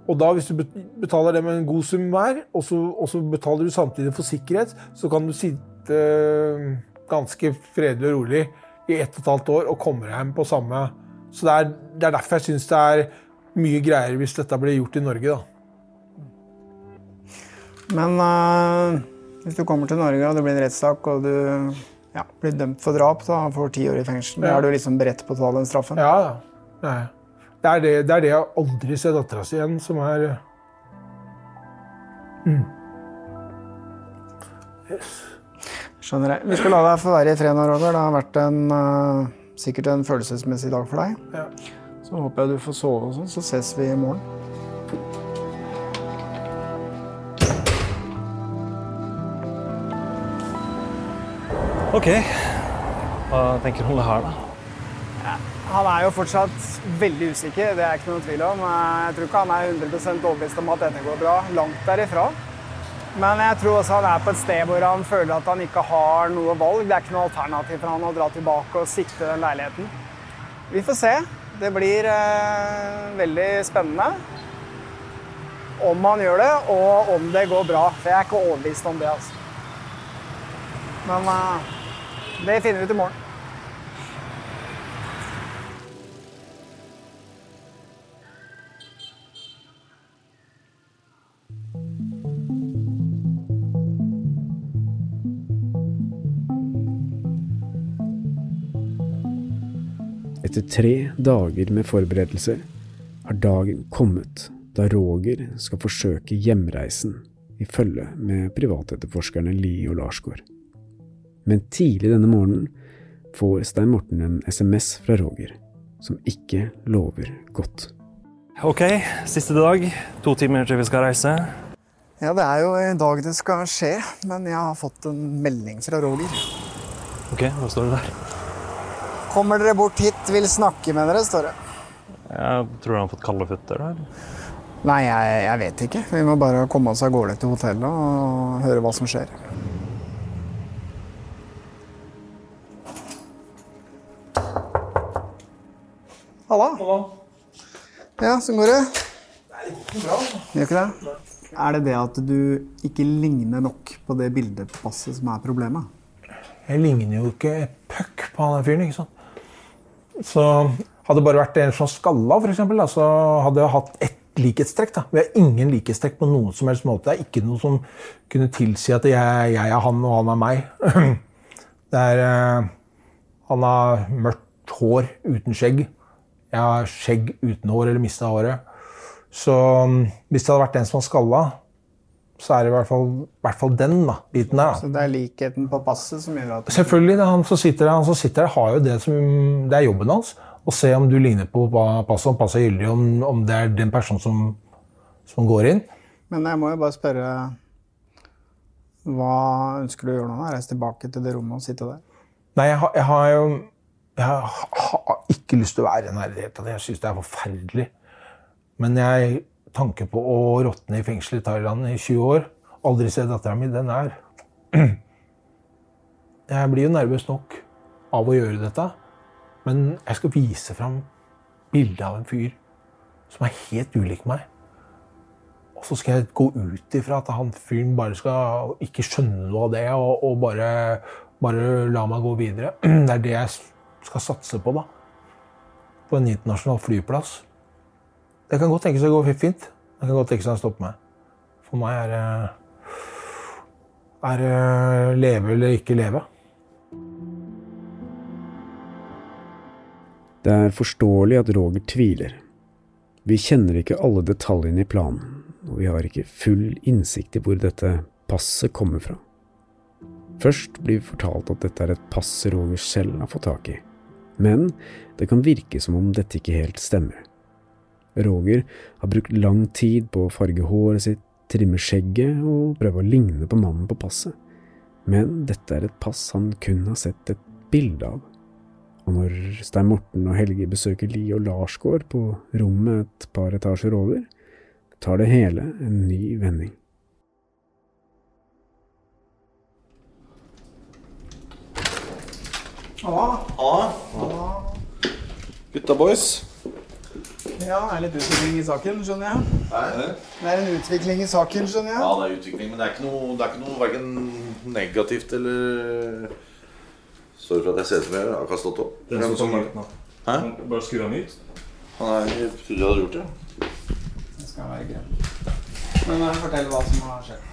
Og da, hvis du betaler det med en god sum hver, og så, og så betaler du samtidig for sikkerhet, så kan du sitte øh, ganske fredelig og rolig i ett og et halvt år og komme hjem på samme Så det er, det er derfor jeg syns det er mye greier hvis dette blir gjort i Norge, da. Men uh, hvis du kommer til Norge og det blir en rettssak og du ja, blir dømt for drap og får ti år i fengsel, ja. er du liksom beredt på å ta den straffen? Ja, ja. Det er det, det, er det jeg aldri ser dattera si igjen, som er mm. yes. Skjønner jeg. Vi skal la deg få være i fred nå, Roger. Det har vært en, uh, sikkert en følelsesmessig dag for deg. Ja. Så håper jeg du får sove og sånn, så ses vi i morgen. OK. Hva tenker du om det her, da? Han er jo fortsatt veldig usikker, det er ikke noe tvil om. Jeg tror ikke han er 100% overbevist om at dette går bra. Langt derifra. Men jeg tror også han er på et sted hvor han føler at han ikke har noe valg. Det er ikke noe alternativ for han å dra tilbake og sikte den leiligheten. Vi får se. Det blir eh, veldig spennende om han gjør det, og om det går bra. For jeg er ikke overbevist om det. altså. Men eh, det finner vi ut i morgen. Etter tre dager med forberedelser har dagen kommet da Roger skal forsøke hjemreisen i følge med privatetterforskerne Lie og Larsgaard. Men tidlig denne morgenen får Stein Morten en SMS fra Roger, som ikke lover godt. Ok, siste dag. To timer til vi skal reise. Ja, det er jo i dag det skal skje, men jeg har fått en melding fra Roger. Ok, hva står det der? Kommer dere bort hit, vil snakke med dere, står det. Jeg tror han har fått kalde føtter. der. Nei, jeg, jeg, vet ikke. Vi må bare komme oss av gårde til hotellet og høre hva som skjer. Halla. Halla. Ja, sånn går det? Det er ikke bra. Gjør ikke det? Er det det at du ikke ligner nok på det bildepasset som er problemet? Jeg ligner jo ikke puck på han fyren. ikke sant? Så hadde det bare vært en som skalla, da, så hadde jeg hatt ett likhetstrekk. da. Vi har ingen likhetstrekk på noen som helst måte. Det er ikke noe som kunne tilsi at jeg, jeg er han og han er meg. *clears throat* Det er uh, Han har mørkt hår uten skjegg. Jeg har skjegg uten hår eller mista håret. Så um, hvis det hadde vært den som var skalla, så er det i hvert fall, i hvert fall den da, biten der. Da. Så det er likheten på passet som gjør at Selvfølgelig. Det, han som sitter der, han som sitter der har jo det som Det er jobben hans. Å se om du ligner på passet, om passet er gyldig, om, om det er den personen som, som, går inn. Men jeg må jo bare spørre Hva ønsker du å gjøre nå? Reise tilbake til det rommet og sitte der? Nei, jeg har, jeg har jo Jeg har ikke lyst til å være i nærheten. Jeg syns det er forferdelig. Men jeg tanke på å råtne i fengsel i Thailand i 20 år, aldri se dattera mi, den er *clears throat* Jeg blir jo nervøs nok av å gjøre dette, men jeg skal vise fram bildet av en fyr som er helt ulik meg. Og så skal jeg gå ut ifra at han fyren bare skal ikke skjønne noe av det, og, og bare, bare, la meg gå videre. *clears throat* Det er det jeg skal satse på, da. På en internasjonal flyplass. Det kan godt tenkes å gå fint. Det kan godt tenkes å stoppe meg. For meg er det Er det leve eller ikke leve? Det er forståelig at Roger tviler. Vi kjenner ikke alle detaljene i planen, og vi har ikke full innsikt i hvor dette passet kommer fra. Først blir vi fortalt at dette er et pass Roger selv har fått tak i, men det kan virke som om dette ikke helt stemmer. Roger har brukt lang tid på å farge håret sitt, trimme skjegget og prøve å ligne på mannen på passet, men dette er et pass han kun har sett et bilde av. Og når Stein Morten og Helge besøker Li og Larsgård på rommet et par etasjer over, tar det hele en ny vending. Halla. Gutta boys. Ja, det er litt utvikling i saken, skjønner jeg. Det er en utvikling i saken, skjønner jeg. Ja, det er utvikling, men det er ikke noe, det er ikke noe verken negativt eller Sorry for at jeg ser ut som jeg har kastet opp. Den som Som- kommer nå. Hæ? Bare skru han ut. Han er, jeg trodde jeg hadde gjort det. Det skal være greit. Men eh, fortell hva som har skjedd.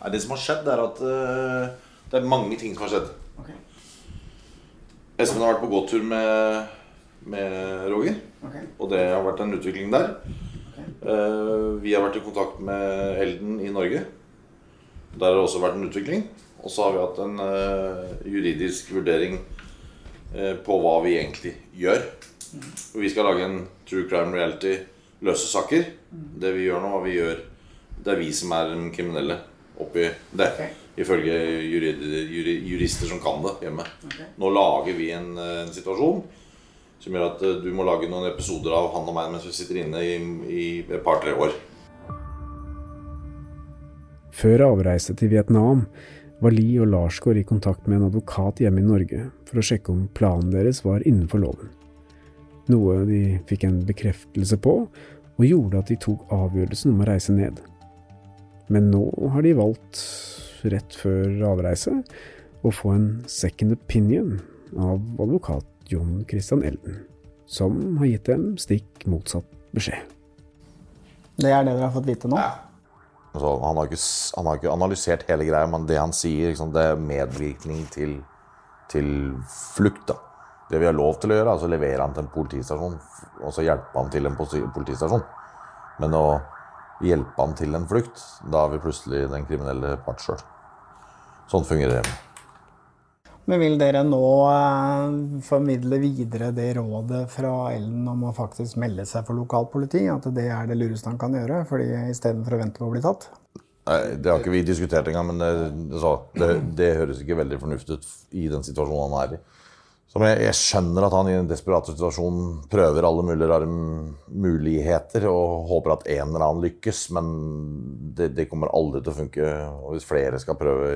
Nei, det som har skjedd, er at uh, det er mange ting som har skjedd. Ok. Espen har vært på gåtur med, med Roger, okay. og det har vært en utvikling der. Eh, vi har vært i kontakt med Elden i Norge. Der har det også vært en utvikling. Og så har vi hatt en eh, juridisk vurdering eh, på hva vi egentlig gjør. Og vi skal lage en true crime reality løse saker. Det vi gjør nå, hva vi gjør Det er vi som er den kriminelle oppi det. Ifølge jurister som kan det hjemme. Nå lager vi en, eh, en situasjon som gjør at eh, du må lage noen episoder av han og meg mens vi sitter inne i, i et par-tre år. Før avreise til Vietnam var Li og Larsgaard i kontakt med en advokat hjemme i Norge for å sjekke om planen deres var innenfor loven. Noe de fikk en bekreftelse på, og gjorde at de tok avgjørelsen om å reise ned. Men nå har de valgt, rett før avreise, å få en second opinion av advokat John Christian Elden, som har gitt dem stikk motsatt beskjed. Det er det dere har fått vite nå? Altså, han, har ikke, han har ikke analysert hele greia, men det han sier, liksom, det er medvirkning til, til flukt. da. Det vi har lov til å gjøre, er altså levere han til en politistasjon, og så hjelpe han til en politistasjon. Men å hjelpe han til en flukt, da er vi plutselig den kriminelle part sjøl. Sånn fungerer det. Men vil dere nå eh, formidle videre det rådet fra Ellen om å faktisk melde seg for lokalpoliti? At det er det lureste han kan gjøre, fordi istedenfor å vente på å bli tatt? Nei, Det har ikke vi diskutert engang, men det, det, det, det høres ikke veldig fornuftig ut i den situasjonen han er i. Så jeg, jeg skjønner at han i en desperat situasjon prøver alle mulige rare muligheter og håper at en eller annen lykkes, men det, det kommer aldri til å funke. Og hvis flere skal prøve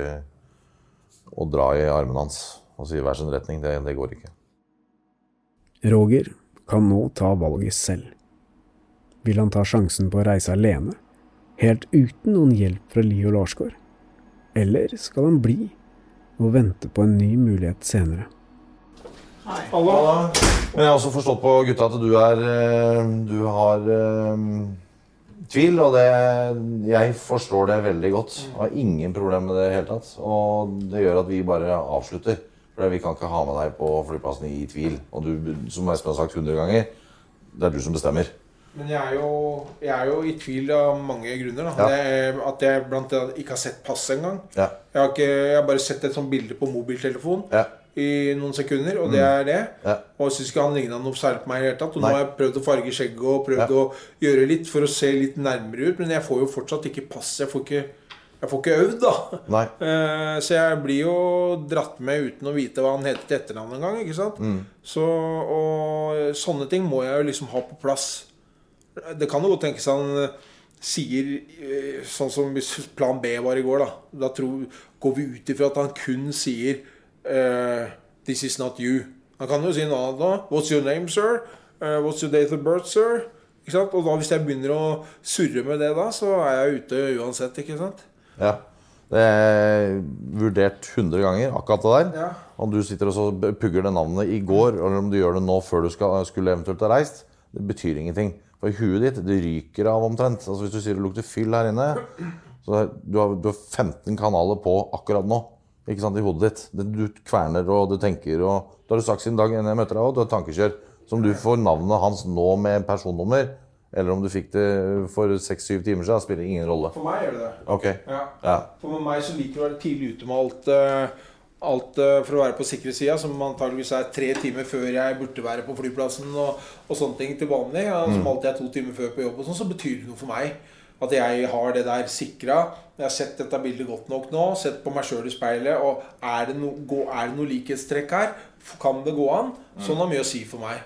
å dra i armene hans og si hver sin retning, det, det går ikke. Roger kan nå ta valget selv. Vil han ta sjansen på å reise alene, helt uten noen hjelp fra Lio og Larsgaard? Eller skal han bli og vente på en ny mulighet senere? Hei. Men jeg har også forstått på gutta at du er eh, Du har eh, tvil, og det Jeg forstår det veldig godt. Jeg har ingen problemer med det i det hele tatt. Og det gjør at vi bare avslutter. For vi kan ikke ha med deg på flyplassen i tvil. Og du, som Espen har sagt 100 ganger, det er du som bestemmer. Men jeg er, jo, jeg er jo i tvil av mange grunner. Da. Ja. Det er at jeg blant annet ikke har sett passet engang. Ja. Jeg, har ikke, jeg har bare sett et sånt bilde på mobiltelefon Ja. I noen sekunder, og Mm. det er det. Ja. Og jeg syns ikke han ligna noe særlig på meg i det hele tatt. Og nå har jeg prøvd å farge skjegget og prøvd Ja. å gjøre litt for å se litt nærmere ut, men jeg får jo fortsatt ikke pass. Jeg får ikke, jeg får ikke øvd, da. Nei. *laughs* Eh, Så jeg blir jo dratt med uten å vite hva han heter til etternavn engang. Ikke sant? Mm. Så, og sånne ting må jeg jo liksom ha på plass. Det kan jo godt tenkes han eh, sier eh, sånn som hvis plan B var i går, da. Da tror, går vi ut ifra at han kun sier eh, 'This is not you'. Han kan jo si noe annet da. 'What's your name, sir?' Uh, 'What's your date of birth, sir?' Ikke sant? Og da, hvis jeg begynner å surre med det da, så er jeg ute uansett. ikke sant? Ja. Det er vurdert 100 ganger, akkurat det der. Ja. Om du sitter og så pugger det navnet i går, eller om du gjør det nå før du skal, skulle eventuelt ha reist, det betyr ingenting. For huet ditt det ryker av omtrent. Altså Hvis du sier det lukter fyll her inne, Så du har, du har 15 kanaler på akkurat nå ikke sant, i hodet ditt. Du kverner og du tenker og Det har du sagt siden dagen jeg møter deg òg. Du har tankekjør. Som du får navnet hans nå med personnummer, eller om du fikk det for seks-syv timer siden, spiller ingen rolle. For meg gjør det det. Okay. Ja. Ja. For meg så liker du å være tidlig ute med alt, eh, alt eh, for å være på sikkerhetssida, som antageligvis er tre timer før jeg burde være på flyplassen og, og sånne ting til vanlig. Ja, som Mm. alltid er to timer før på jobb og sånn, så betyr det noe for meg. At jeg har det der sikra. Jeg har sett dette bildet godt nok nå, sett på meg sjøl i speilet, og er det, no, er det noe likhetstrekk her? Kan det gå an? Sånn har mye å si for meg.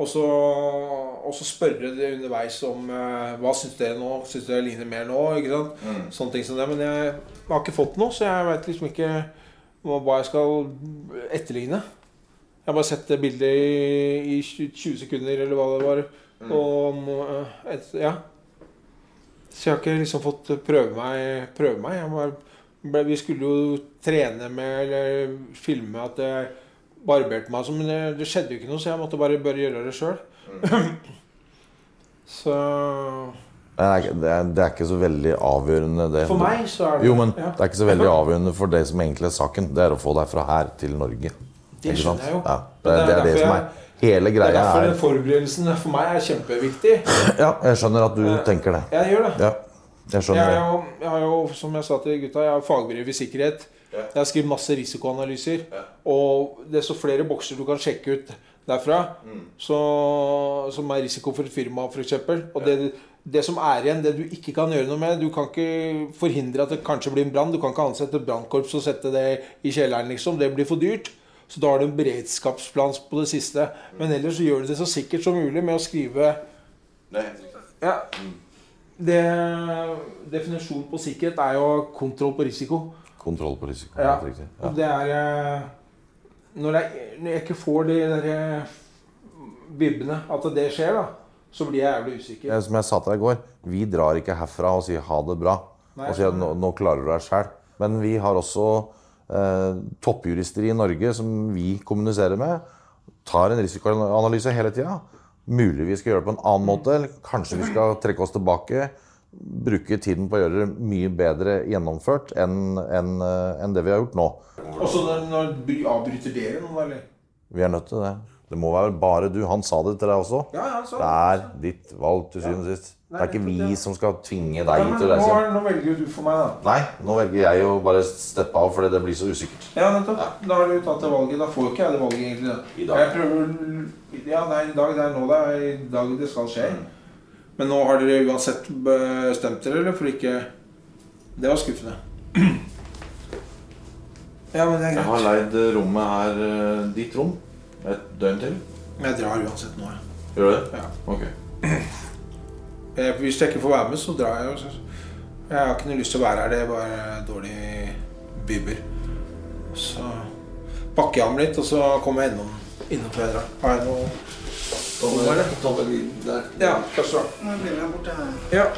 Og så, og så spørre det underveis om eh, hva syns dere nå? Syns dere ligner mer nå? Ikke sant? Sånne ting som det. Men jeg har ikke fått noe, så jeg veit liksom ikke hva jeg skal etterligne. Jeg har bare sett det bildet i, i 20 sekunder, eller hva det var. Og et, ja. Så jeg har ikke liksom fått prøve meg. Prøve meg. Ble, vi skulle jo trene med, eller filme at jeg barberte meg, sånn, men det, det skjedde jo ikke noe, så jeg måtte bare, bare gjøre det sjøl. *clears throat* så Det er, det, er, det er ikke så veldig avgjørende, det. For meg så er det- Jo, men ja. det er ikke så veldig avgjørende for det som egentlig er saken. Det er å få deg fra her til Norge. Det skjønner jeg jo. Ja, det, er, det er det derfor som jeg- er Hele Det er greia derfor den er forberedelsen for meg er kjempeviktig. Ja, jeg skjønner at du tenker det. Jeg gjør det. Ja, jeg skjønner Jeg, er det. jeg har jo, som jeg sa til gutta, jeg har fagbrev i sikkerhet. Jeg har skrevet masse risikoanalyser. Og desto flere bokser du kan sjekke ut derfra, så, som er risiko for et firma, f.eks. Og det, det som er igjen, det du ikke kan gjøre noe med Du kan ikke forhindre at det kanskje blir en brann. Du kan ikke ansette et brannkorps og sette det i kjelleren, liksom. Det blir for dyrt. Så da har du en beredskapsplan på det siste. Men ellers så gjør du det så sikkert som mulig med å skrive ja. Det, definisjonen på sikkerhet er jo kontroll på risiko. Kontroll på risiko. Ja. helt riktig. Og det er eh, når jeg, når jeg ikke får de der eh, vibbene, at det skjer, da, så blir jeg jævlig usikker. Ja, Som jeg sa til deg i går, vi drar ikke herfra og sier ha det bra. Nei, og sier at nå, nå klarer du deg sjæl. Men vi har også eh, toppjurister i Norge som vi kommuniserer med. Tar en risikoanalyse hele tida. Mulig vi skal gjøre det på en annen måte, eller kanskje vi skal trekke oss tilbake. Bruke tiden på å gjøre det mye bedre gjennomført enn enn, eh, enn det vi har gjort nå. Og så avbryter dere noe, eller? Vi er nødt til det. Det må være bare du. Han sa det til deg også. Ja, ja, han sa det er ditt valg til syvende og sist. Det er ikke vi som skal tvinge deg til det. nå, nå velger jo du for meg, da. Nei, nå velger jeg å bare steppe av fordi det blir så usikkert. Ja, nettopp. Da har du tatt det valget. Da får ikke jeg det valget, egentlig. I dag. Jeg prøver, ja, er i dag. Det er nå det er i dag det skal skje. Men nå har dere uansett bestemt dere, eller? For ikke Det var skuffende. *clears throat* Ja, men det er Jeg har leid rommet her, eh, ditt rom, et døgn til. Men jeg drar uansett nå, jeg. Gjør du det? Ja. Ok. *clears throat* Jeg, Hvis jeg ikke får være med, så drar jeg. Også. Jeg har ikke noe lyst til å være her. Det er bare dårlige bibber. Så pakker jeg om litt, og så kommer jeg innom, innom før jeg drar. Har jeg noe Der. Ja, først da. Nå blir jeg borte. Ja.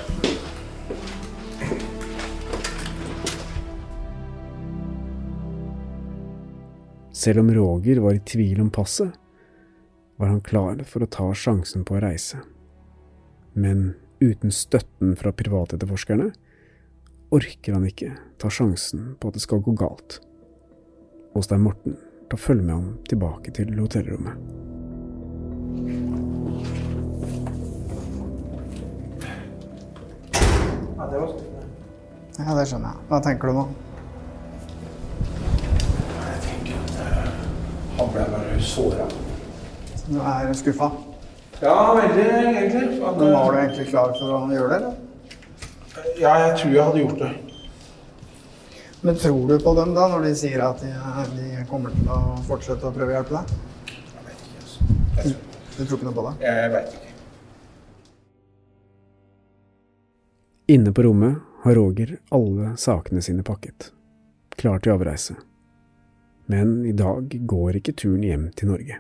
Selv om Roger var i tvil om passet, var han klar for å ta sjansen på å reise. Men uten støtten fra privatetterforskerne orker han ikke ta sjansen på at det skal gå galt. Åstein Stein Morten tar følge med ham tilbake til hotellrommet. ja, det var. Ja, det skjønner jeg. Hva tenker du nå? Han ble bare såra. Du er skuffa? Ja, veldig, egentlig. At, Men var du egentlig klar for å gjøre det? eller? Ja, jeg tror jeg hadde gjort det. Men tror du på dem da, når de sier at de, de kommer til å fortsette å prøve å hjelpe deg? Jeg vet ikke, altså. Du tror ikke noe på det? Jeg veit ikke. Inne på rommet har Roger alle sakene sine pakket, klar til avreise. Men i dag går ikke turen hjem til Norge.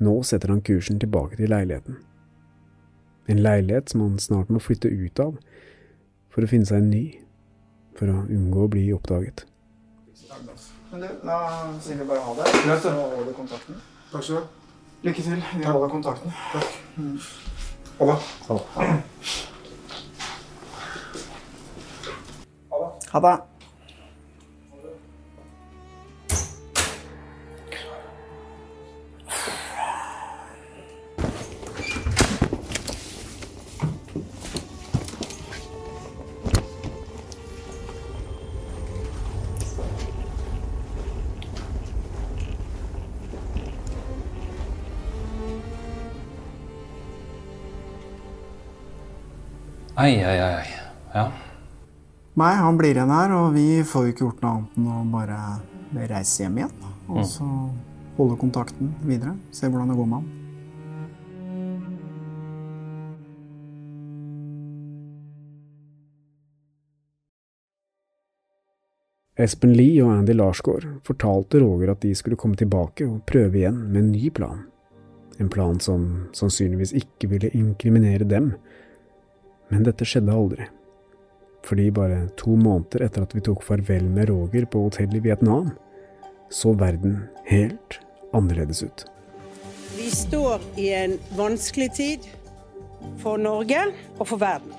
Nå setter han kursen tilbake til leiligheten. En leilighet som han snart må flytte ut av for å finne seg en ny, for å unngå å bli oppdaget. Men du, da sier vi bare ha det. Greit, Så det. holder kontakten. Takk skal du ha. Lykke til. Vi holder kontakten. Ha det. Ha det. Ai, ai, ai. Ja. Nei, han blir igjen her, og vi får jo ikke gjort noe annet enn å bare reise hjem igjen. Og Mm. så holde kontakten videre. Se hvordan det går med han. Espen Lie og Andy Larsgaard fortalte Roger at de skulle komme tilbake og prøve igjen med en ny plan. En plan som sannsynligvis ikke ville inkriminere dem. Men dette skjedde aldri. Fordi bare to måneder etter at vi tok farvel med Roger på hotell i Vietnam, så verden helt annerledes ut. Vi står i en vanskelig tid for Norge og for verden.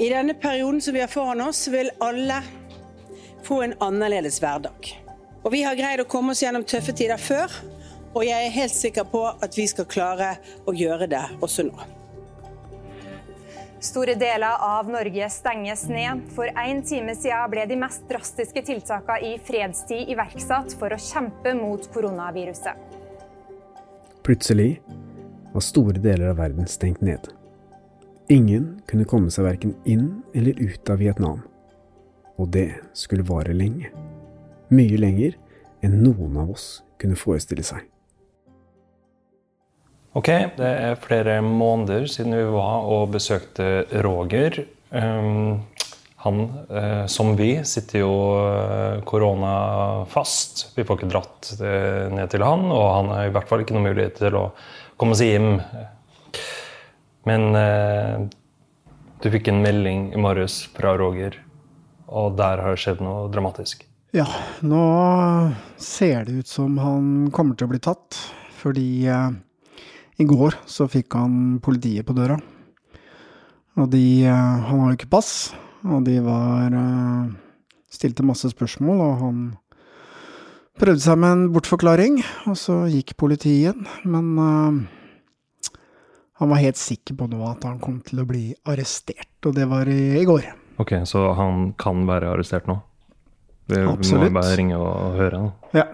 I denne perioden som vi har foran oss, vil alle få en annerledes hverdag. Og vi har greid å komme oss gjennom tøffe tider før, og jeg er helt sikker på at vi skal klare å gjøre det også nå. Store deler av Norge stenges ned. For en time siden ble de mest drastiske tiltakene i fredstid iverksatt for å kjempe mot koronaviruset. Plutselig var store deler av verden stengt ned. Ingen kunne komme seg verken inn eller ut av Vietnam. Og det skulle vare lenge. Mye lenger enn noen av oss kunne forestille seg. Ok, det er flere måneder siden vi var og besøkte Roger. Um, han, eh, som vi, sitter jo eh, koronafast. Vi får ikke dratt eh, ned til han, og han har i hvert fall ikke noen mulighet til å komme seg hjem. Men eh, du fikk en melding i morges fra Roger, og der har det skjedd noe dramatisk. Ja, nå ser det ut som han kommer til å bli tatt, fordi eh, i går så fikk han politiet på døra. Og de eh, Han har jo ikke pass, og de var eh, Stilte masse spørsmål, og han prøvde seg med en bortforklaring, og så gikk politiet inn, men eh, han var helt sikker på nå at han kom til å bli arrestert, og det var i, i går. Ok, Så han kan være arrestert nå? Vi vi må bare ringe og høre. Da. Ja.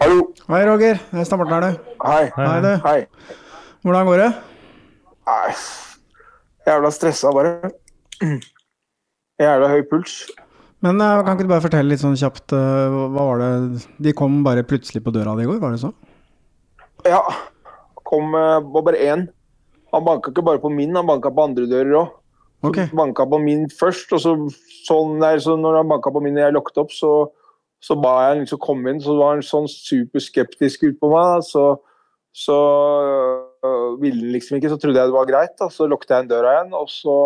Hallo. Hei, Roger. Det er Stammerten her, du. Hei. Hei, du. Hei. Hvordan går det? Nei, jævla stressa bare. Jævla høy puls. Men eh, kan ikke du bare fortelle litt sånn kjapt eh, Hva var det De kom bare plutselig på døra di i går, var det så? Ja. Kom eh, var bare én. Han banka ikke bare på min, han banka på andre dører òg. Okay. Banka på min først, og så, sånn der, så når han banka på min og jeg lukket opp, så, så ba jeg liksom komme inn. Så var han sånn superskeptisk ut på meg. Så, så øh, ville han liksom ikke, så trodde jeg det var greit. Da. Så lukket jeg inn døra igjen, og så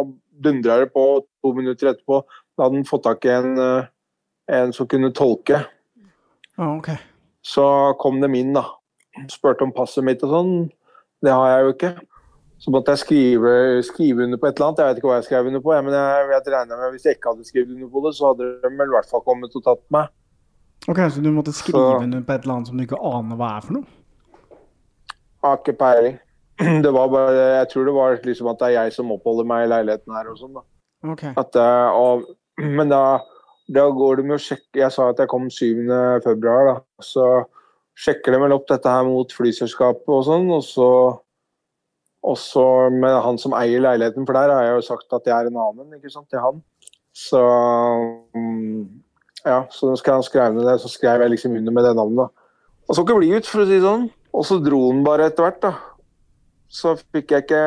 dundra det på to minutter etterpå. Da hadde han fått tak i en, øh, en som kunne tolke. Ah, ok. Så kom dem inn, da. Spurte om passet mitt og sånn. Det har jeg jo ikke. Så måtte jeg skrive, skrive under på et eller annet. Jeg vet ikke hva jeg skrev under på. jeg, Men jeg, jeg med Hvis jeg ikke hadde skrevet under på det, så hadde de vel i hvert fall kommet og tatt meg. Ok, Så du måtte skrive Så- under på et eller annet som du ikke aner hva er for noe? Har ikke peiling. *clears throat* Det var bare, Jeg tror det var liksom at det er jeg som oppholder meg i leiligheten her og sånn. da. Ok. At, eh, og, *clears throat* men da, da går de med og sjekker Jeg sa at jeg kom 7. februar, da. Så sjekker de vel opp dette her mot flyselskapet og sånn, og så og så med han som eier leiligheten, for der har jeg jo sagt at jeg er en annen ikke sant, til han. Så mm, ja, så skal han skrive ned det, så skrev jeg liksom under med det navnet. Og så ikke bli ut, for å si det sånn. Og så dro han bare etter hvert, da. Så fikk jeg ikke,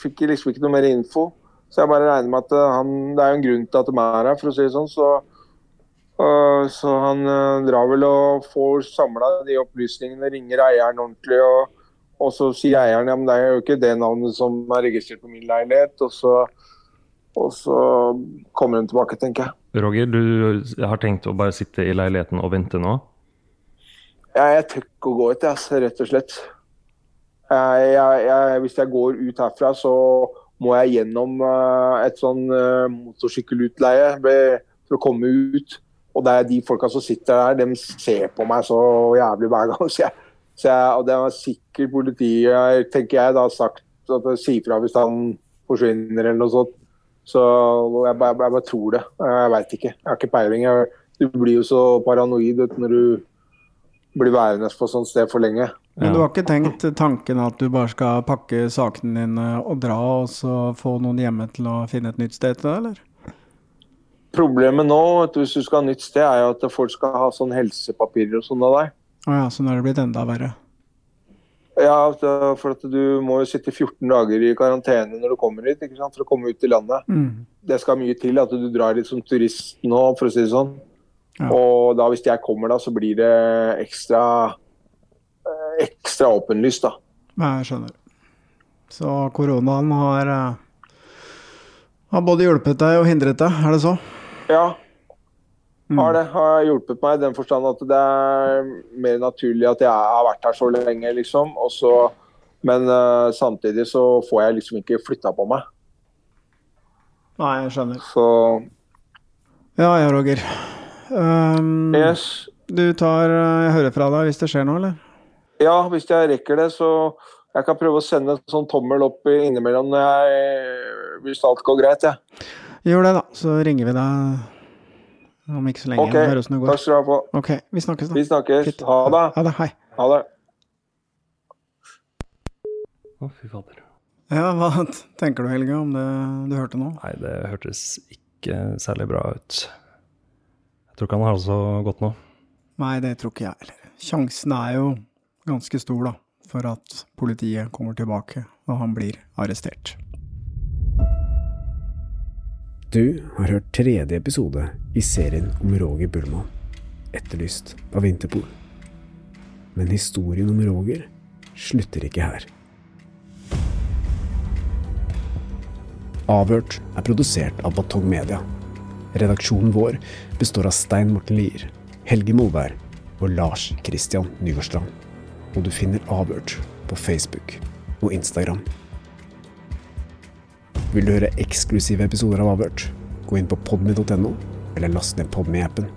fikk liksom ikke noe mer info. Så jeg bare regner med at eh, han, det er jo en grunn til at de er her, for å si det sånn. Så, øh, så han øh, drar vel og får samla de opplysningene, ringer eieren ordentlig. og og så sier eieren ja, men det er jo ikke det navnet som er registrert på min leilighet. Og så, og så kommer hun tilbake, tenker jeg. Roger, du har tenkt å bare sitte i leiligheten og vente nå? Ja, jeg tør ikke å gå ut, altså, rett og slett. Jeg, jeg, jeg, hvis jeg går ut herfra, så må jeg gjennom uh, et sånn uh, motorsykkelutleie for å komme ut. Og det er de folka som sitter der, de ser på meg så jævlig hver gang. *laughs* Så jeg, så jeg, og det var sikkert politiet, tenker jeg, da sagt at sier fra hvis han forsvinner eller noe sånt. Så jeg bare, jeg bare tror det. Jeg veit ikke. Jeg har ikke peiling. Jeg, du blir jo så paranoid når du blir værende på sånt sted for lenge. Men du har ikke tenkt tanken at du bare skal pakke sakene dine og dra, og så få noen hjemme til å finne et nytt sted til deg, eller? Problemet nå, hvis du skal ha nytt sted, er jo at folk skal ha sånn helsepapirer og sånn av deg. Å ja, så nå er det blitt enda verre? Ja, for at du må jo sitte 14 dager i karantene når du kommer hit ikke sant? for å komme ut i landet. Mm. Det skal mye til at du drar litt som turist nå, for å si det sånn. Ja. Og da hvis jeg kommer da, så blir det ekstra eh, ekstra åpenlyst, da. Jeg skjønner. Så koronaen har, eh, har både hjulpet deg og hindret deg, er det så? Ja. Har det. Har hjulpet meg i den forstand at det er mer naturlig at jeg har vært her så lenge, liksom. Også, men uh, samtidig så får jeg liksom ikke flytta på meg. Nei, jeg skjønner. Så Ja ja, Roger. Um, yes. Du tar Jeg hører fra deg hvis det skjer noe, eller? Ja, hvis jeg rekker det, så jeg kan prøve å sende en sånn tommel opp innimellom når jeg, hvis alt går greit. Ja. Gjør det, da. Så ringer vi deg om ikke så lenge. Ok, takk skal du ha på. Ok, Vi snakkes, da. Vi snakkes. Fitt. Ha det. Ha det, hei. Ha det. Å, fy fader. Ja, hva tenker du, Helge, om det du hørte nå? Nei, det hørtes ikke særlig bra ut. Jeg tror ikke han har det så godt nå. Nei, det tror ikke jeg heller. Sjansen er jo ganske stor, da, for at politiet kommer tilbake og han blir arrestert. Du har hørt tredje episode i serien om Roger Bullmann, etterlyst av Interpol. Men historien om Roger slutter ikke her. Avhørt er produsert av Batong Media. Redaksjonen vår består av Stein Morten Lier, Helge Molvær og Lars Christian Nygårdstrand. Og du finner Avhørt på Facebook og Instagram. Vil du høre eksklusive episoder av Avhørt? Gå inn på podmy.no, eller last ned Podmy-appen.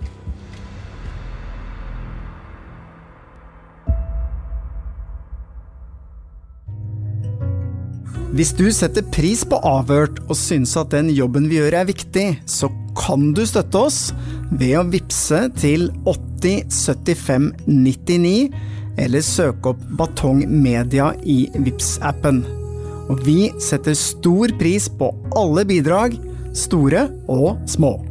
Hvis du setter pris på Avhørt og syns at den jobben vi gjør er viktig, så kan du støtte oss ved å vippse til 8075 99, eller søke opp Batong Media i vips appen og vi setter stor pris på alle bidrag, store og små.